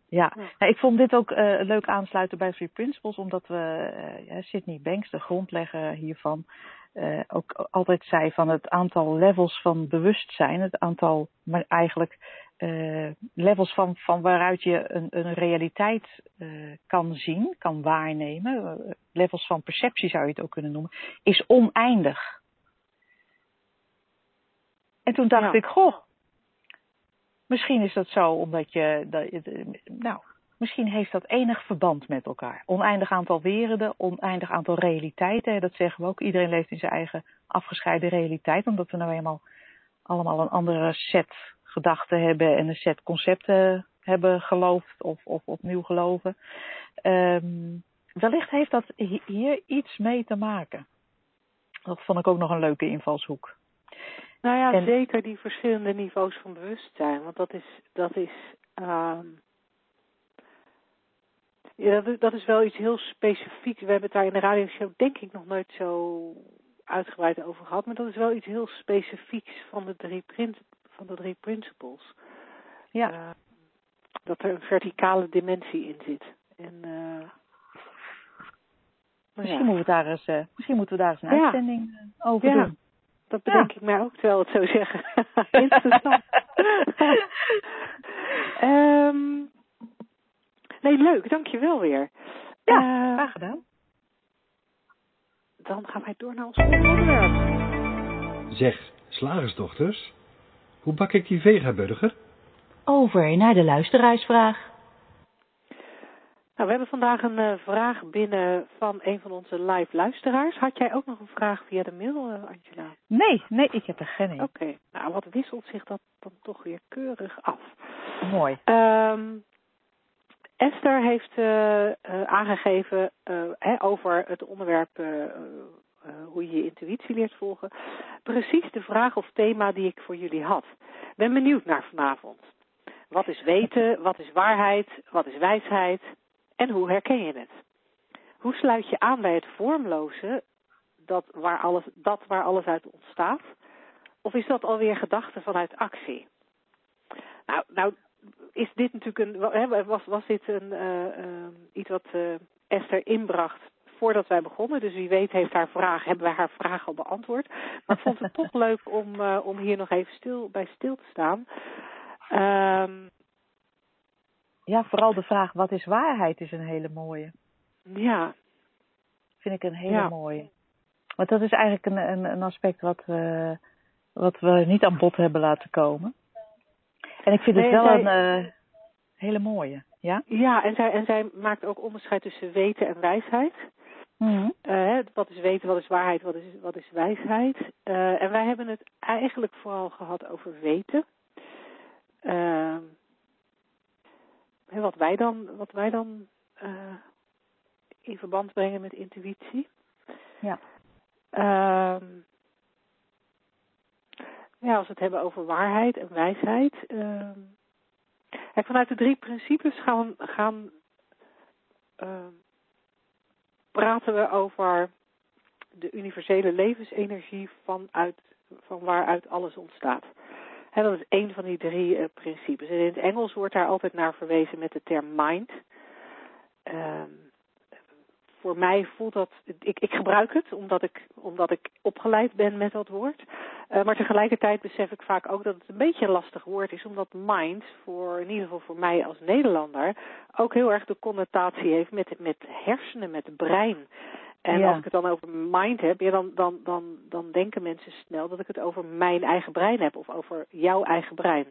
Ja, ja. Nou, ik vond dit ook uh, leuk aansluiten bij Three Principles, omdat we uh, ja, Sydney Banks, de grondlegger hiervan, uh, ook altijd zei van het aantal levels van bewustzijn, het aantal, maar eigenlijk uh, levels van, van waaruit je een, een realiteit uh, kan zien, kan waarnemen, levels van perceptie zou je het ook kunnen noemen, is oneindig. En toen dacht ja. ik, goh, misschien is dat zo omdat je, dat, nou, Misschien heeft dat enig verband met elkaar. Oneindig aantal werelden, oneindig aantal realiteiten. Dat zeggen we ook. Iedereen leeft in zijn eigen afgescheiden realiteit. Omdat we nou eenmaal allemaal een andere set gedachten hebben en een set concepten hebben geloofd of, of opnieuw geloven. Um, wellicht heeft dat hier iets mee te maken. Dat vond ik ook nog een leuke invalshoek. Nou ja, en, zeker die verschillende niveaus van bewustzijn. Want dat is, dat is um, ja, dat, dat is wel iets heel specifieks. We hebben het daar in de radioshow denk ik nog nooit zo uitgebreid over gehad. Maar dat is wel iets heel specifieks van de drie, van de drie principles. Ja. Uh, dat er een verticale dimensie in zit. En, uh, misschien, ja. moeten we daar eens, uh, misschien moeten we daar eens een ja. uitzending over ja. doen. Dat bedenk ik mij ook, terwijl het zo zeggen. Interessant. um, Nee, leuk. Dank je wel weer. Ja, uh, graag gedaan. Dan gaan wij door naar ons volgende onderwerp. Zeg, slagersdochters, hoe bak ik die vegaburger? Over naar de luisteraarsvraag. Nou, we hebben vandaag een uh, vraag binnen van een van onze live luisteraars. Had jij ook nog een vraag via de mail, uh, Angela? Nee, nee, ik heb er geen Oké, okay. nou wat wisselt zich dat dan toch weer keurig af. Mooi. Um, Esther heeft uh, uh, aangegeven hè, over het onderwerp hoe je je intuïtie leert volgen. Precies de vraag of thema die ik voor jullie had. Ben benieuwd naar vanavond. Wat is weten? Wat is waarheid? Wat is wijsheid? En hoe herken je het? Hoe sluit je aan bij het vormloze, dat waar alles, dat waar alles uit ontstaat? Of is dat alweer gedachte vanuit actie? Nou, nou is dit natuurlijk een, was, was dit een, uh, iets wat uh, Esther inbracht voordat wij begonnen. Dus wie weet heeft haar vraag, hebben wij haar vraag al beantwoord. Maar ik vond het toch leuk om, uh, om hier nog even stil, bij stil te staan. Um, ja, vooral de vraag wat is waarheid is een hele mooie. Ja. Vind ik een hele ja. mooie. Want dat is eigenlijk een, een, een aspect wat, we, wat we niet aan bod hebben laten komen. En ik vind het wel zij, een uh, hele mooie. Ja, ja en, zij, en zij maakt ook onderscheid tussen weten en wijsheid. Mm-hmm. Uh, wat is weten, wat is waarheid, wat is, wat is wijsheid. Uh, en wij hebben het eigenlijk vooral gehad over weten. Uh, wat wij dan, wat wij dan in verband brengen met intuïtie. Ja. Ehm, ja, als we het hebben over waarheid en wijsheid. Uh, vanuit de drie principes gaan, gaan uh, praten we over de universele levensenergie vanuit, van waaruit alles ontstaat. He, dat is één van die drie uh, principes. En in het Engels wordt daar altijd naar verwezen met de term mind. Uh, voor mij voelt dat, ik, ik gebruik het omdat ik, omdat ik opgeleid ben met dat woord. Uh, maar tegelijkertijd besef ik vaak ook dat het een beetje een lastig woord is, omdat mind, voor, in ieder geval voor mij als Nederlander, ook heel erg de connotatie heeft met, met hersenen, met brein. En ja. als ik het dan over mind heb, ja, dan, dan, dan, dan denken mensen snel dat ik het over mijn eigen brein heb of over jouw eigen brein.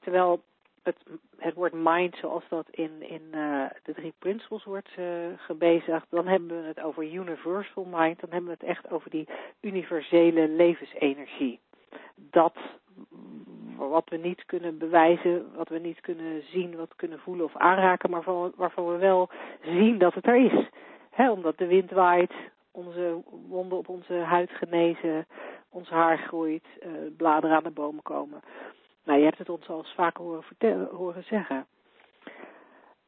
Terwijl het, het woord mind, zoals dat in, in uh, de drie principles wordt uh, gebezigd, dan hebben we het over universal mind, dan hebben we het echt over die universele levensenergie. Dat wat we niet kunnen bewijzen, wat we niet kunnen zien, wat kunnen voelen of aanraken, maar van, waarvan we wel zien dat het er is. He, omdat de wind waait, onze wonden op onze huid genezen, ons haar groeit, uh, bladeren aan de bomen komen. Nou, je hebt het ons al eens vaker horen, horen zeggen.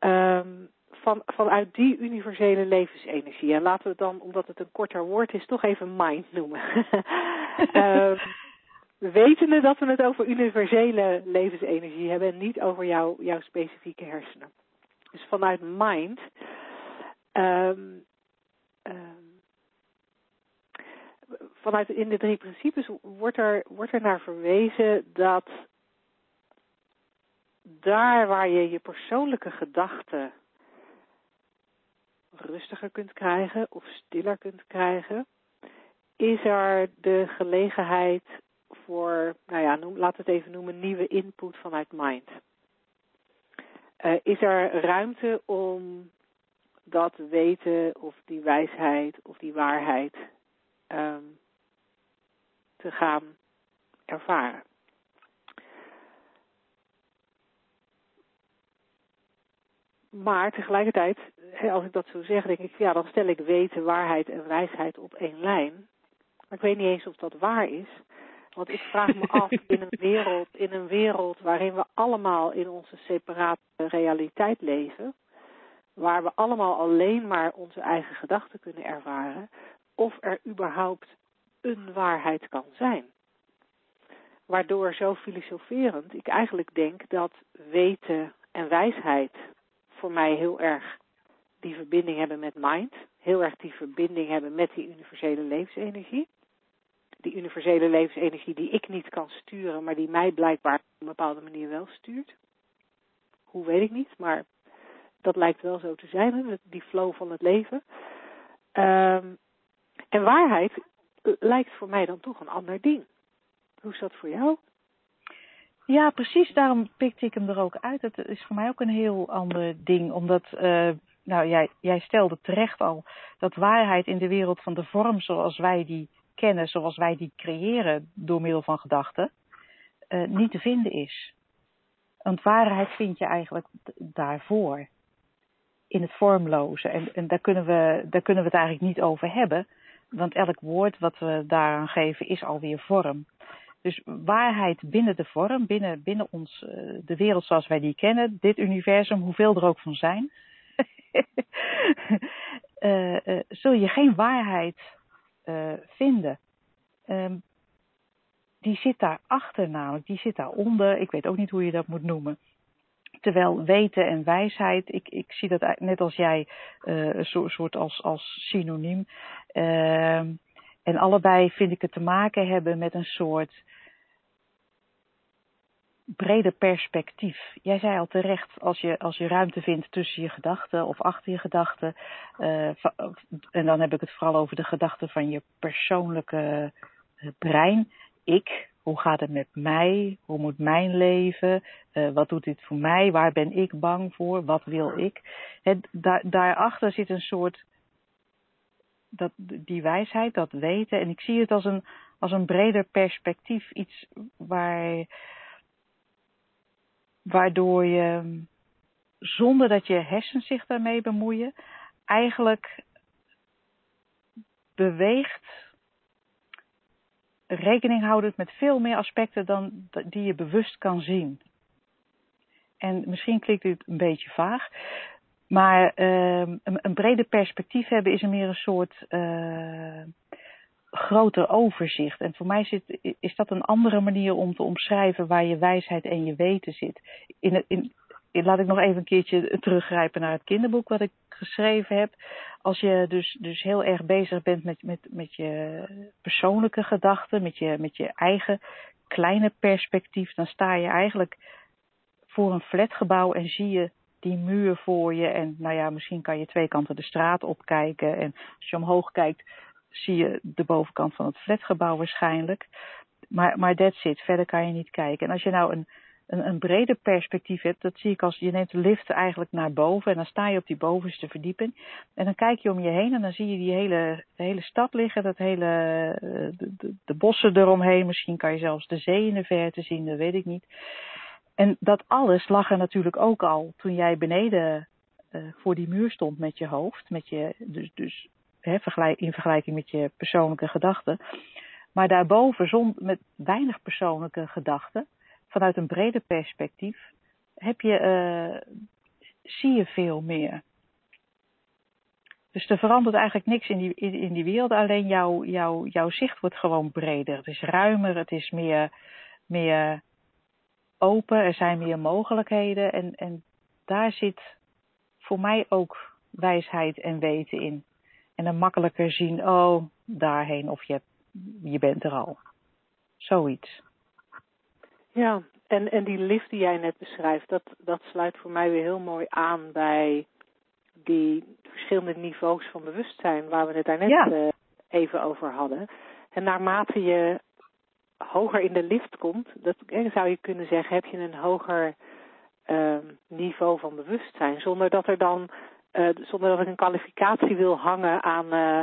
Um, van, vanuit die universele levensenergie. En laten we dan, omdat het een korter woord is, toch even mind noemen. um, wetende dat we het over universele levensenergie hebben en niet over jouw, jouw specifieke hersenen. Dus vanuit mind um, vanuit in de drie principes wordt er, wordt er naar verwezen dat daar waar je je persoonlijke gedachten rustiger kunt krijgen of stiller kunt krijgen, is er de gelegenheid voor, nou ja, noem, laat het even noemen, nieuwe input vanuit mind. Uh, is er ruimte om dat weten of die wijsheid of die waarheid um, te gaan ervaren. Maar tegelijkertijd, als ik dat zo zeg, denk ik, ja, dan stel ik weten, waarheid en wijsheid op één lijn. Maar ik weet niet eens of dat waar is. Want ik vraag me af in een wereld, in een wereld waarin we allemaal in onze separate realiteit leven, waar we allemaal alleen maar onze eigen gedachten kunnen ervaren, of er überhaupt een waarheid kan zijn. Waardoor zo filosoferend ik eigenlijk denk dat weten en wijsheid voor mij heel erg die verbinding hebben met mind. Heel erg die verbinding hebben met die universele levensenergie. Die universele levensenergie die ik niet kan sturen, maar die mij blijkbaar op een bepaalde manier wel stuurt. Hoe weet ik niet, maar dat lijkt wel zo te zijn, die flow van het leven. Um, en waarheid lijkt voor mij dan toch een ander ding. Hoe is dat voor jou? Ja, precies. Daarom pikte ik hem er ook uit. Het is voor mij ook een heel ander ding. Omdat, uh, nou, jij, jij stelde terecht al dat waarheid in de wereld van de vorm zoals wij die kennen, zoals wij die creëren door middel van gedachten, uh, niet te vinden is. Want waarheid vind je eigenlijk daarvoor. In het vormloze. En, en daar, kunnen we, daar kunnen we het eigenlijk niet over hebben. Want elk woord wat we daaraan geven is alweer vorm. Dus waarheid binnen de vorm, binnen, binnen ons, de wereld zoals wij die kennen, dit universum, hoeveel er ook van zijn, uh, uh, zul je geen waarheid vinden. Um, die zit daarachter namelijk, die zit daaronder, ik weet ook niet hoe je dat moet noemen. Terwijl weten en wijsheid, ik, ik zie dat net als jij, een soort, soort als, als synoniem. Uh, en allebei vind ik het te maken hebben met een soort breder perspectief. Jij zei al terecht, als je, als je ruimte vindt tussen je gedachten of achter je gedachten, uh, en dan heb ik het vooral over de gedachten van je persoonlijke brein, ik, hoe gaat het met mij? Hoe moet mijn leven? Uh, wat doet dit voor mij? Waar ben ik bang voor? Wat wil ik? Daar, daarachter zit een soort, dat, die wijsheid, dat weten. En ik zie het als een, als een breder perspectief. Iets waar, waardoor je, zonder dat je hersens zich daarmee bemoeien, eigenlijk beweegt rekening houdend met veel meer aspecten dan die je bewust kan zien. En misschien klinkt dit een beetje vaag, maar uh, een, een breder perspectief hebben is meer een soort uh, groter overzicht. En voor mij zit, is dat een andere manier om te omschrijven waar je wijsheid en je weten zit. In, in, laat ik nog even een keertje teruggrijpen naar het kinderboek wat ik geschreven heb. Als je dus, dus heel erg bezig bent met, met, met je persoonlijke gedachten, met je, met je eigen kleine perspectief, dan sta je eigenlijk voor een flatgebouw en zie je die muur voor je. En nou ja, misschien kan je twee kanten de straat opkijken. En als je omhoog kijkt, zie je de bovenkant van het flatgebouw waarschijnlijk. Maar, maar that's it. Verder kan je niet kijken. En als je nou een, een, een breder perspectief hebt, dat zie ik als je neemt de lift eigenlijk naar boven en dan sta je op die bovenste verdieping en dan kijk je om je heen en dan zie je die hele, hele stad liggen, dat hele, eh, de, de, bossen eromheen, misschien kan je zelfs de zee in de verte zien, dat weet ik niet. En dat alles lag er natuurlijk ook al toen jij beneden uh, voor die muur stond met je hoofd, met je, dus, dus in vergelijking met je persoonlijke gedachten. Maar daarboven, met weinig persoonlijke gedachten, vanuit een breder perspectief heb je, uh, zie je veel meer. Dus er verandert eigenlijk niks in die, in, die wereld, alleen jouw, jouw, jouw zicht wordt gewoon breder. Het is ruimer, het is meer, meer open, er zijn meer mogelijkheden en, en daar zit voor mij ook wijsheid en weten in. En dan makkelijker zien, oh, daarheen of je, je bent er al. Zoiets. Ja, en, en die lift die jij net beschrijft, dat, dat sluit voor mij weer heel mooi aan bij die verschillende niveaus van bewustzijn waar we het daarnet ja. uh, even over hadden. En naarmate je hoger in de lift komt, dat zou je kunnen zeggen, heb je een hoger uh, niveau van bewustzijn. Zonder dat er dan, uh, zonder dat ik een kwalificatie wil hangen aan uh,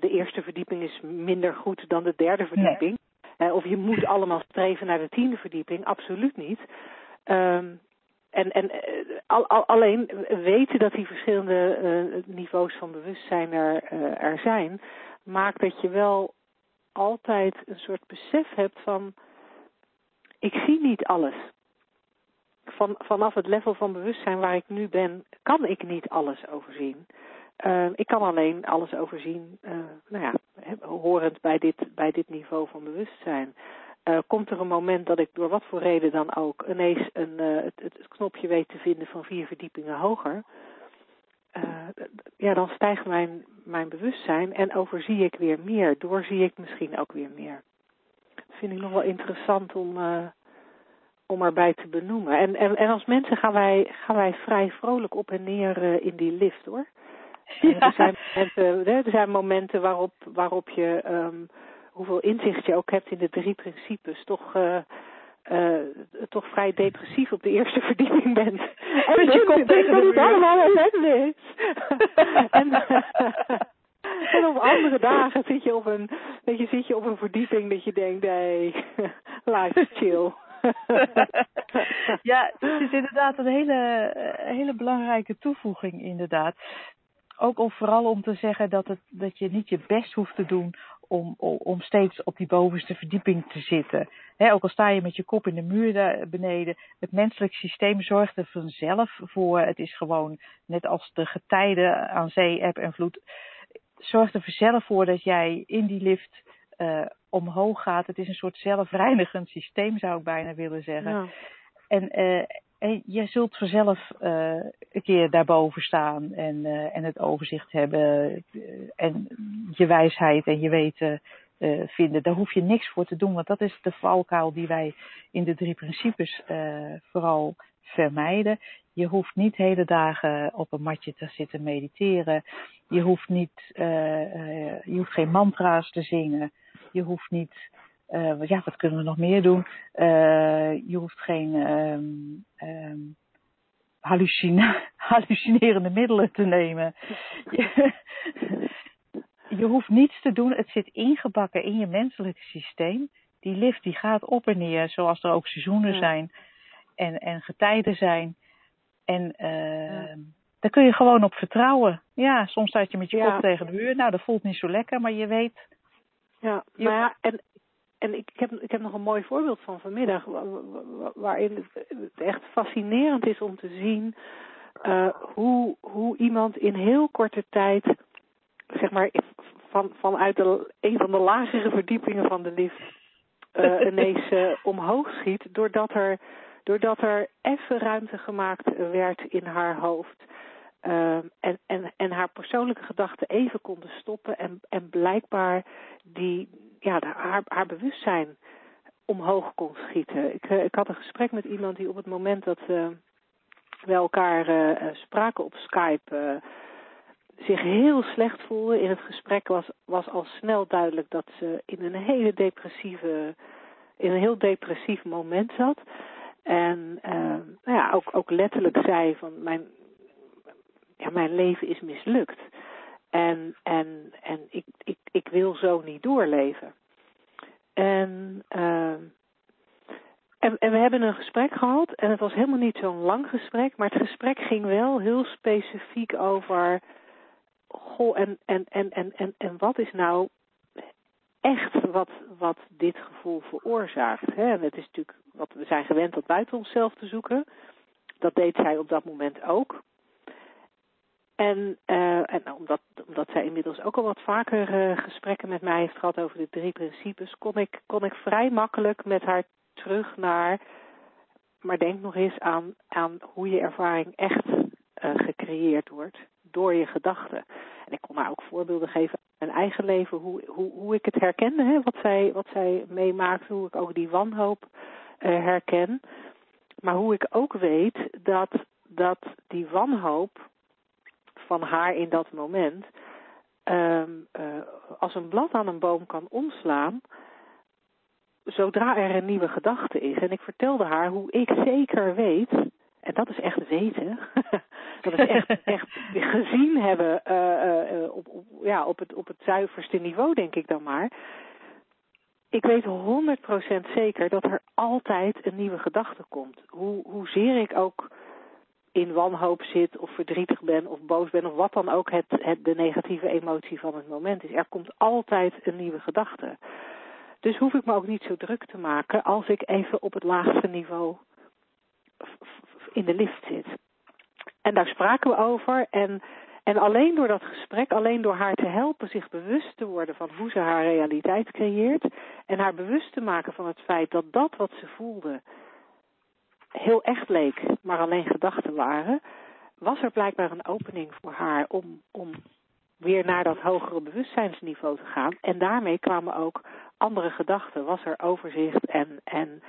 de eerste verdieping is minder goed dan de derde verdieping. Nee. Of je moet allemaal streven naar de tiende verdieping, absoluut niet. Um, en en al, al, alleen weten dat die verschillende niveaus van bewustzijn er, er zijn, maakt dat je wel altijd een soort besef hebt van ik zie niet alles. Van, vanaf het level van bewustzijn waar ik nu ben, kan ik niet alles overzien. Uh, ik kan alleen alles overzien, uh, nou ja, horend bij dit, bij dit niveau van bewustzijn. Uh, komt er een moment dat ik door wat voor reden dan ook ineens een, het, het, knopje weet te vinden van vier verdiepingen hoger. ja, dan stijgt mijn, mijn bewustzijn en overzie ik weer meer. Doorzie ik misschien ook weer meer. Dat vind ik nog wel interessant om, om erbij te benoemen. En, en, en als mensen gaan wij, gaan wij vrij vrolijk op en neer in die lift hoor. Ja. Er, zijn momenten, er zijn momenten waarop, waarop je, um, hoeveel inzicht je ook hebt in de drie principes, toch, uh, uh, toch vrij depressief op de eerste verdieping bent. En je komt tegen dat het allemaal ellende is. en, en op andere dagen zit je op een, weet je, zit je op een verdieping dat je denkt, nee, life is chill. ja, dat is inderdaad een hele, hele belangrijke toevoeging, inderdaad ook om, vooral om te zeggen dat, het, dat je niet je best hoeft te doen om, om steeds op die bovenste verdieping te zitten. Ook al sta je met je kop in de muur daar beneden, het menselijk systeem zorgt er vanzelf voor. Het is gewoon net als de getijden aan zee, eb en vloed. Zorgt er vanzelf voor dat jij in die lift uh, omhoog gaat. Het is een soort zelfreinigend systeem, zou ik bijna willen zeggen. Ja. En, uh, En je zult vanzelf uh, een keer daarboven staan en, uh, en het overzicht hebben en je wijsheid en je weten vinden. Daar hoef je niks voor te doen, want dat is de valkuil die wij in de drie principes vooral vermijden. Je hoeft niet hele dagen op een matje te zitten mediteren. Je hoeft, niet, je hoeft geen mantra's te zingen. Je hoeft niet uh, ja, wat kunnen we nog meer doen? Uh, je hoeft geen um, um, hallucina hallucinerende middelen te nemen. Je, je, hoeft niets te doen. Het zit ingebakken in je menselijke systeem. Die lift die gaat op en neer, zoals er ook seizoenen ja. zijn en, en getijden zijn. En uh, ja. daar kun je gewoon op vertrouwen. Ja, soms staat je met je ja. kop tegen de muur. Nou, dat voelt niet zo lekker, maar je weet. Ja, maar ja, en en ik heb, ik heb nog een mooi voorbeeld van vanmiddag, waarin het echt fascinerend is om te zien uh, hoe, hoe iemand in heel korte tijd, zeg maar, van, vanuit de, een van de lagere verdiepingen van de lift uh, ineens uh, omhoog schiet, doordat er, doordat er even ruimte gemaakt werd in haar hoofd. Uh, en, en, en haar persoonlijke gedachten even konden stoppen en, en blijkbaar die, ja, haar, haar bewustzijn omhoog kon schieten. Ik, uh, ik had een gesprek met iemand die op het moment dat uh, we elkaar uh, spraken op Skype zich heel slecht voelde. In het gesprek was, was al snel duidelijk dat ze in een hele depressieve, in een heel depressief moment zat. En nou ja, ook, ook letterlijk zei van mijn, ja, mijn leven is mislukt. En, en, en ik, ik, ik wil zo niet doorleven. En, uh, en, en we hebben een gesprek gehad. En het was helemaal niet zo'n lang gesprek. Maar het gesprek ging wel heel specifiek over. Goh, en, en, en, en, en, en wat is nou echt wat, wat dit gevoel veroorzaakt? Hè? En het is natuurlijk wat we zijn gewend dat buiten onszelf te zoeken. Dat deed zij op dat moment ook. En, uh, en omdat, omdat zij inmiddels ook al wat vaker uh, gesprekken met mij heeft gehad over de drie principes, kon ik, kon ik vrij makkelijk met haar terug naar, maar denk nog eens aan, aan hoe je ervaring echt uh, gecreëerd wordt door je gedachten. En ik kon haar ook voorbeelden geven uit mijn eigen leven, hoe, hoe, hoe ik het herkende, hè, wat, zij, wat zij meemaakte, hoe ik ook die wanhoop herken. Maar hoe ik ook weet dat, dat die wanhoop van haar in dat moment um, uh, als een blad aan een boom kan omslaan zodra er een nieuwe gedachte is. En ik vertelde haar hoe ik zeker weet, en dat is echt weten, dat is echt, echt gezien hebben uh, uh, op, op, ja, op, het, op het zuiverste niveau, denk ik dan maar. Ik weet 100% zeker dat er altijd een nieuwe gedachte komt. Hoe, hoezeer ik ook in wanhoop zit of verdrietig ben of boos ben of wat dan ook het, het, de negatieve emotie van het moment is. Er komt altijd een nieuwe gedachte. Dus hoef ik me ook niet zo druk te maken als ik even op het laagste niveau in de lift zit. En daar spraken we over en, en alleen door dat gesprek, alleen door haar te helpen zich bewust te worden van hoe ze haar realiteit creëert en haar bewust te maken van het feit dat dat wat ze voelde heel echt leek, maar alleen gedachten waren, was er blijkbaar een opening voor haar om, om weer naar dat hogere bewustzijnsniveau te gaan. En daarmee kwamen ook andere gedachten. Was er overzicht en, en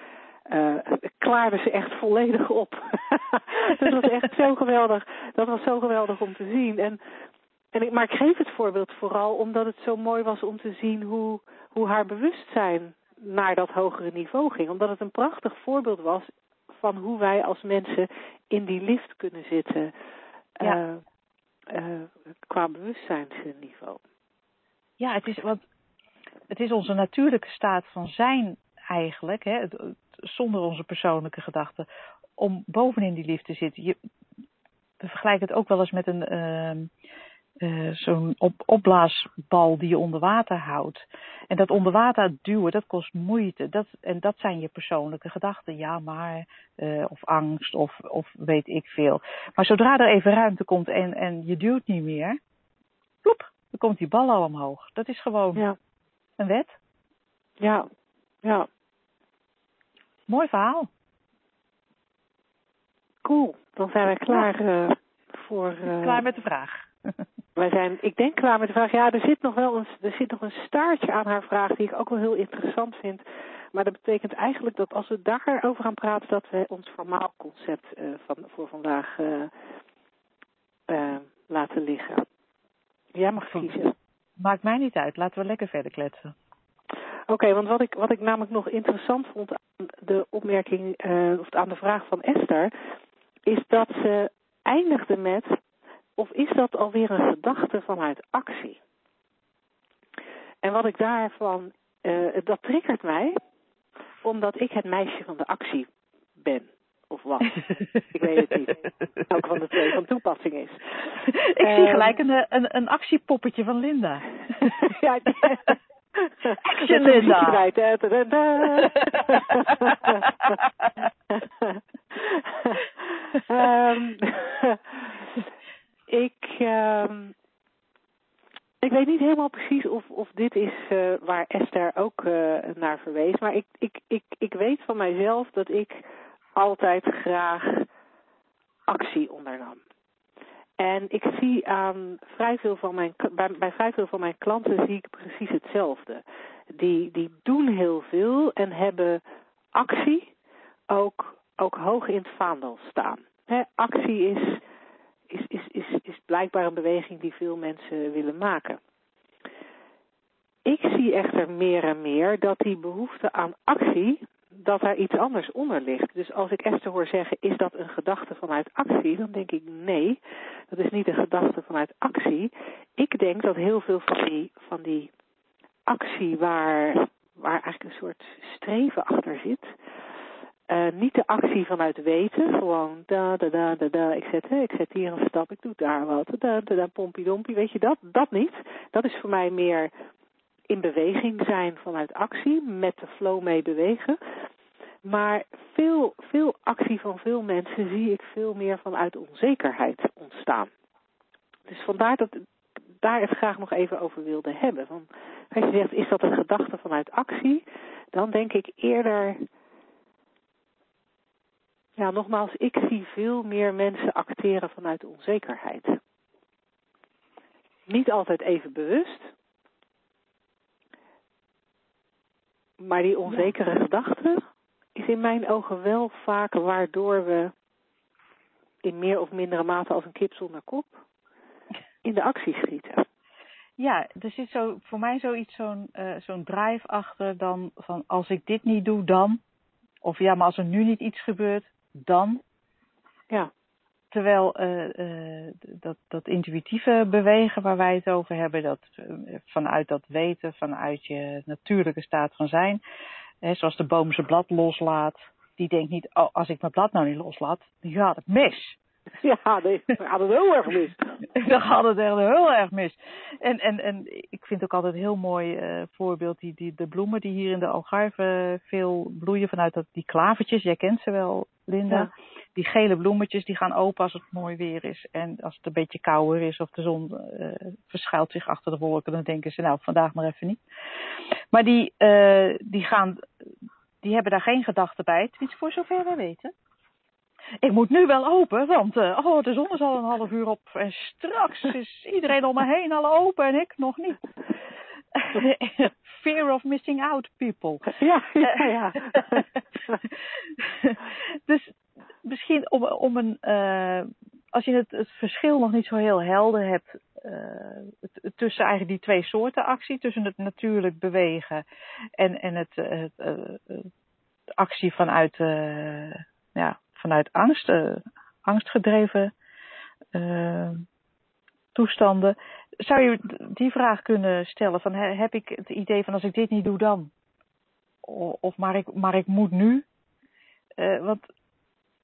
uh, klaarde ze echt volledig op. dat was echt zo geweldig. Dat was zo geweldig om te zien. En, en ik, maar ik geef het voorbeeld vooral omdat het zo mooi was om te zien hoe, hoe haar bewustzijn naar dat hogere niveau ging. Omdat het een prachtig voorbeeld was van hoe wij als mensen in die lift kunnen zitten ja. uh, uh, qua bewustzijnsniveau. Ja, het is, want het is onze natuurlijke staat van zijn eigenlijk, hè, zonder onze persoonlijke gedachten, om bovenin die lift te zitten. Je, we vergelijken het ook wel eens met een, uh, uh, zo'n op, opblaasbal die je onder water houdt. En dat onder water duwen, dat kost moeite. Dat, en dat zijn je persoonlijke gedachten. Ja, maar, uh, of angst, of, of weet ik veel. Maar zodra er even ruimte komt en, en je duwt niet meer, ploep, dan komt die bal al omhoog. Dat is gewoon ja. een wet. Ja, ja. Mooi verhaal. cool. Dan zijn wij klaar uh, voor... Klaar met de vraag. wij zijn, ik denk klaar met de vraag. Ja, er zit nog wel een, er zit nog een staartje aan haar vraag die ik ook wel heel interessant vind. Maar dat betekent eigenlijk dat als we daarover gaan praten, dat we ons formaal concept uh, van, voor vandaag laten liggen. Jij mag kiezen. Maakt mij niet uit. Laten we lekker verder kletsen. Oké, want wat ik, wat ik namelijk nog interessant vond aan de opmerking, uh, of aan de vraag van Esther, is dat ze eindigde met, of is dat alweer een gedachte vanuit actie? En wat ik daarvan, uh, dat triggert mij, omdat ik het meisje van de actie ben. Of wat? ik weet het niet. Welke van de twee van toepassing is. Ik um, zie ehm, gelijk een, een, een actiepoppetje van Linda. ja, Action Linda. um, ik, um, ik weet niet helemaal precies of, of dit is uh, waar Esther ook uh, naar verwees. Maar ik, ik, ik, ik weet van mijzelf dat ik altijd graag actie ondernam. En ik zie aan vrij veel van mijn, bij, bij vrij veel van mijn klanten zie ik precies hetzelfde. Die, die doen heel veel en hebben actie ook, ook hoog in het vaandel staan. actie is, is, is, is, is blijkbaar een beweging die veel mensen willen maken. Ik zie echter meer en meer dat die behoefte aan actie dat daar iets anders onder ligt. Dus als ik Esther hoor zeggen, is dat een gedachte vanuit actie? Dan denk ik, nee, dat is niet een gedachte vanuit actie. Ik denk dat heel veel van die, van die actie waar, waar eigenlijk een soort streven achter zit... Uh, niet de actie vanuit weten, gewoon da da da da da, ik zet, hè, ik zet hier een stap, ik doe daar wat, da da da, pompie dompie, weet je dat? Dat niet. Dat is voor mij meer in beweging zijn vanuit actie, met de flow mee bewegen. Maar veel, veel actie van veel mensen zie ik veel meer vanuit onzekerheid ontstaan. Dus vandaar dat ik daar het graag nog even over wilde hebben. Want als je zegt, is dat een gedachte vanuit actie? Dan denk ik eerder, ja nogmaals, ik zie veel meer mensen acteren vanuit onzekerheid. Niet altijd even bewust, Maar die onzekere ja. gedachte is in mijn ogen wel vaak waardoor we in meer of mindere mate als een kip zonder kop in de actie schieten. Ja, er zit zo, voor mij zoiets, zo'n uh, zo'n drive achter dan van als ik dit niet doe, dan. Of ja, maar als er nu niet iets gebeurt, dan. Ja. Terwijl uh, uh, dat, dat intuïtieve bewegen waar wij het over hebben, dat uh, vanuit dat weten, vanuit je natuurlijke staat van zijn, hè, zoals de boom zijn blad loslaat, die denkt niet, oh, als ik mijn blad nou niet loslaat, dan gaat het mis. Ja, dan gaat het heel erg mis. dan gaat het echt heel erg mis. En, en, en ik vind ook altijd een heel mooi voorbeeld die, die, de bloemen die hier in de Algarve veel bloeien vanuit dat, die klavertjes. Jij kent ze wel, Linda. Ja die gele bloemetjes die gaan open als het mooi weer is. En als het een beetje kouder is of de zon uh, verschuilt zich achter de wolken, dan denken ze nou vandaag maar even niet. Maar die, uh, die gaan, die hebben daar geen gedachten bij, tenminste voor zover wij weten. Ik moet nu wel open, want uh, oh, de zon is al een half uur op en straks is iedereen om me heen al open en ik nog niet. Fear of missing out people. Ja, ja, ja. dus misschien om, om een, uh, als je het, het verschil nog niet zo heel helder hebt uh, tussen eigenlijk die twee soorten actie, tussen het natuurlijk bewegen en, en het, het, het actie vanuit, ja, vanuit angst, angstgedreven toestanden. Zou je die vraag kunnen stellen van heb ik het idee van als ik dit niet doe dan? Of maar ik, maar ik moet nu? Uh, want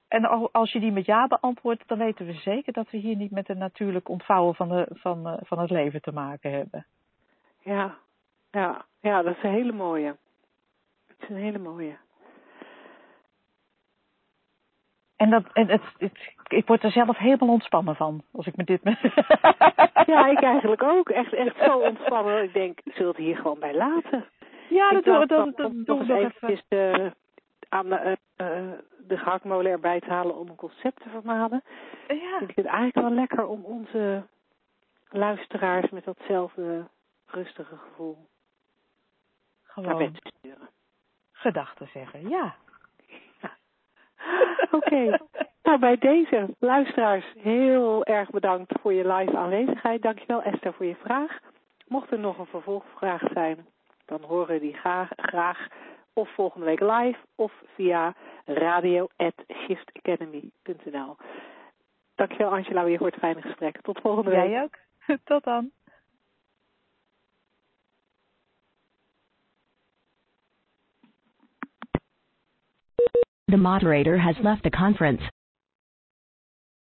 en als je die met ja beantwoordt, dan weten we zeker dat we hier niet met een natuurlijk ontvouwen van, de, van, eh, van het leven te maken hebben. Ja, ja, ja, dat is een hele mooie. Dat is een hele mooie. En, dat, en het, het, ik word er zelf helemaal ontspannen van, als ik me dit... ja, ik eigenlijk ook. Echt, echt zo ontspannen. Ik denk, zullen we het hier gewoon bij laten? Ja, dat doen we. Dat, dat, doen we nog even. Uh, aan de, uh, de gehaktmolen erbij te halen om een concept te vermalen, Ja. vind ik het eigenlijk wel lekker om onze luisteraars met datzelfde rustige gevoel naar Gewoon bed te sturen. gedachten zeggen, ja. Oké, nou bij deze luisteraars heel erg bedankt voor je live aanwezigheid. Dankjewel Esther voor je vraag. Mocht er nog een vervolgvraag zijn, dan horen we die graag, graag of volgende week live of via radio.shiftacademy.nl. Dankjewel Angela weer voor het fijne gesprek. Tot volgende week. Jij ook. Tot dan. The moderator has left the conference.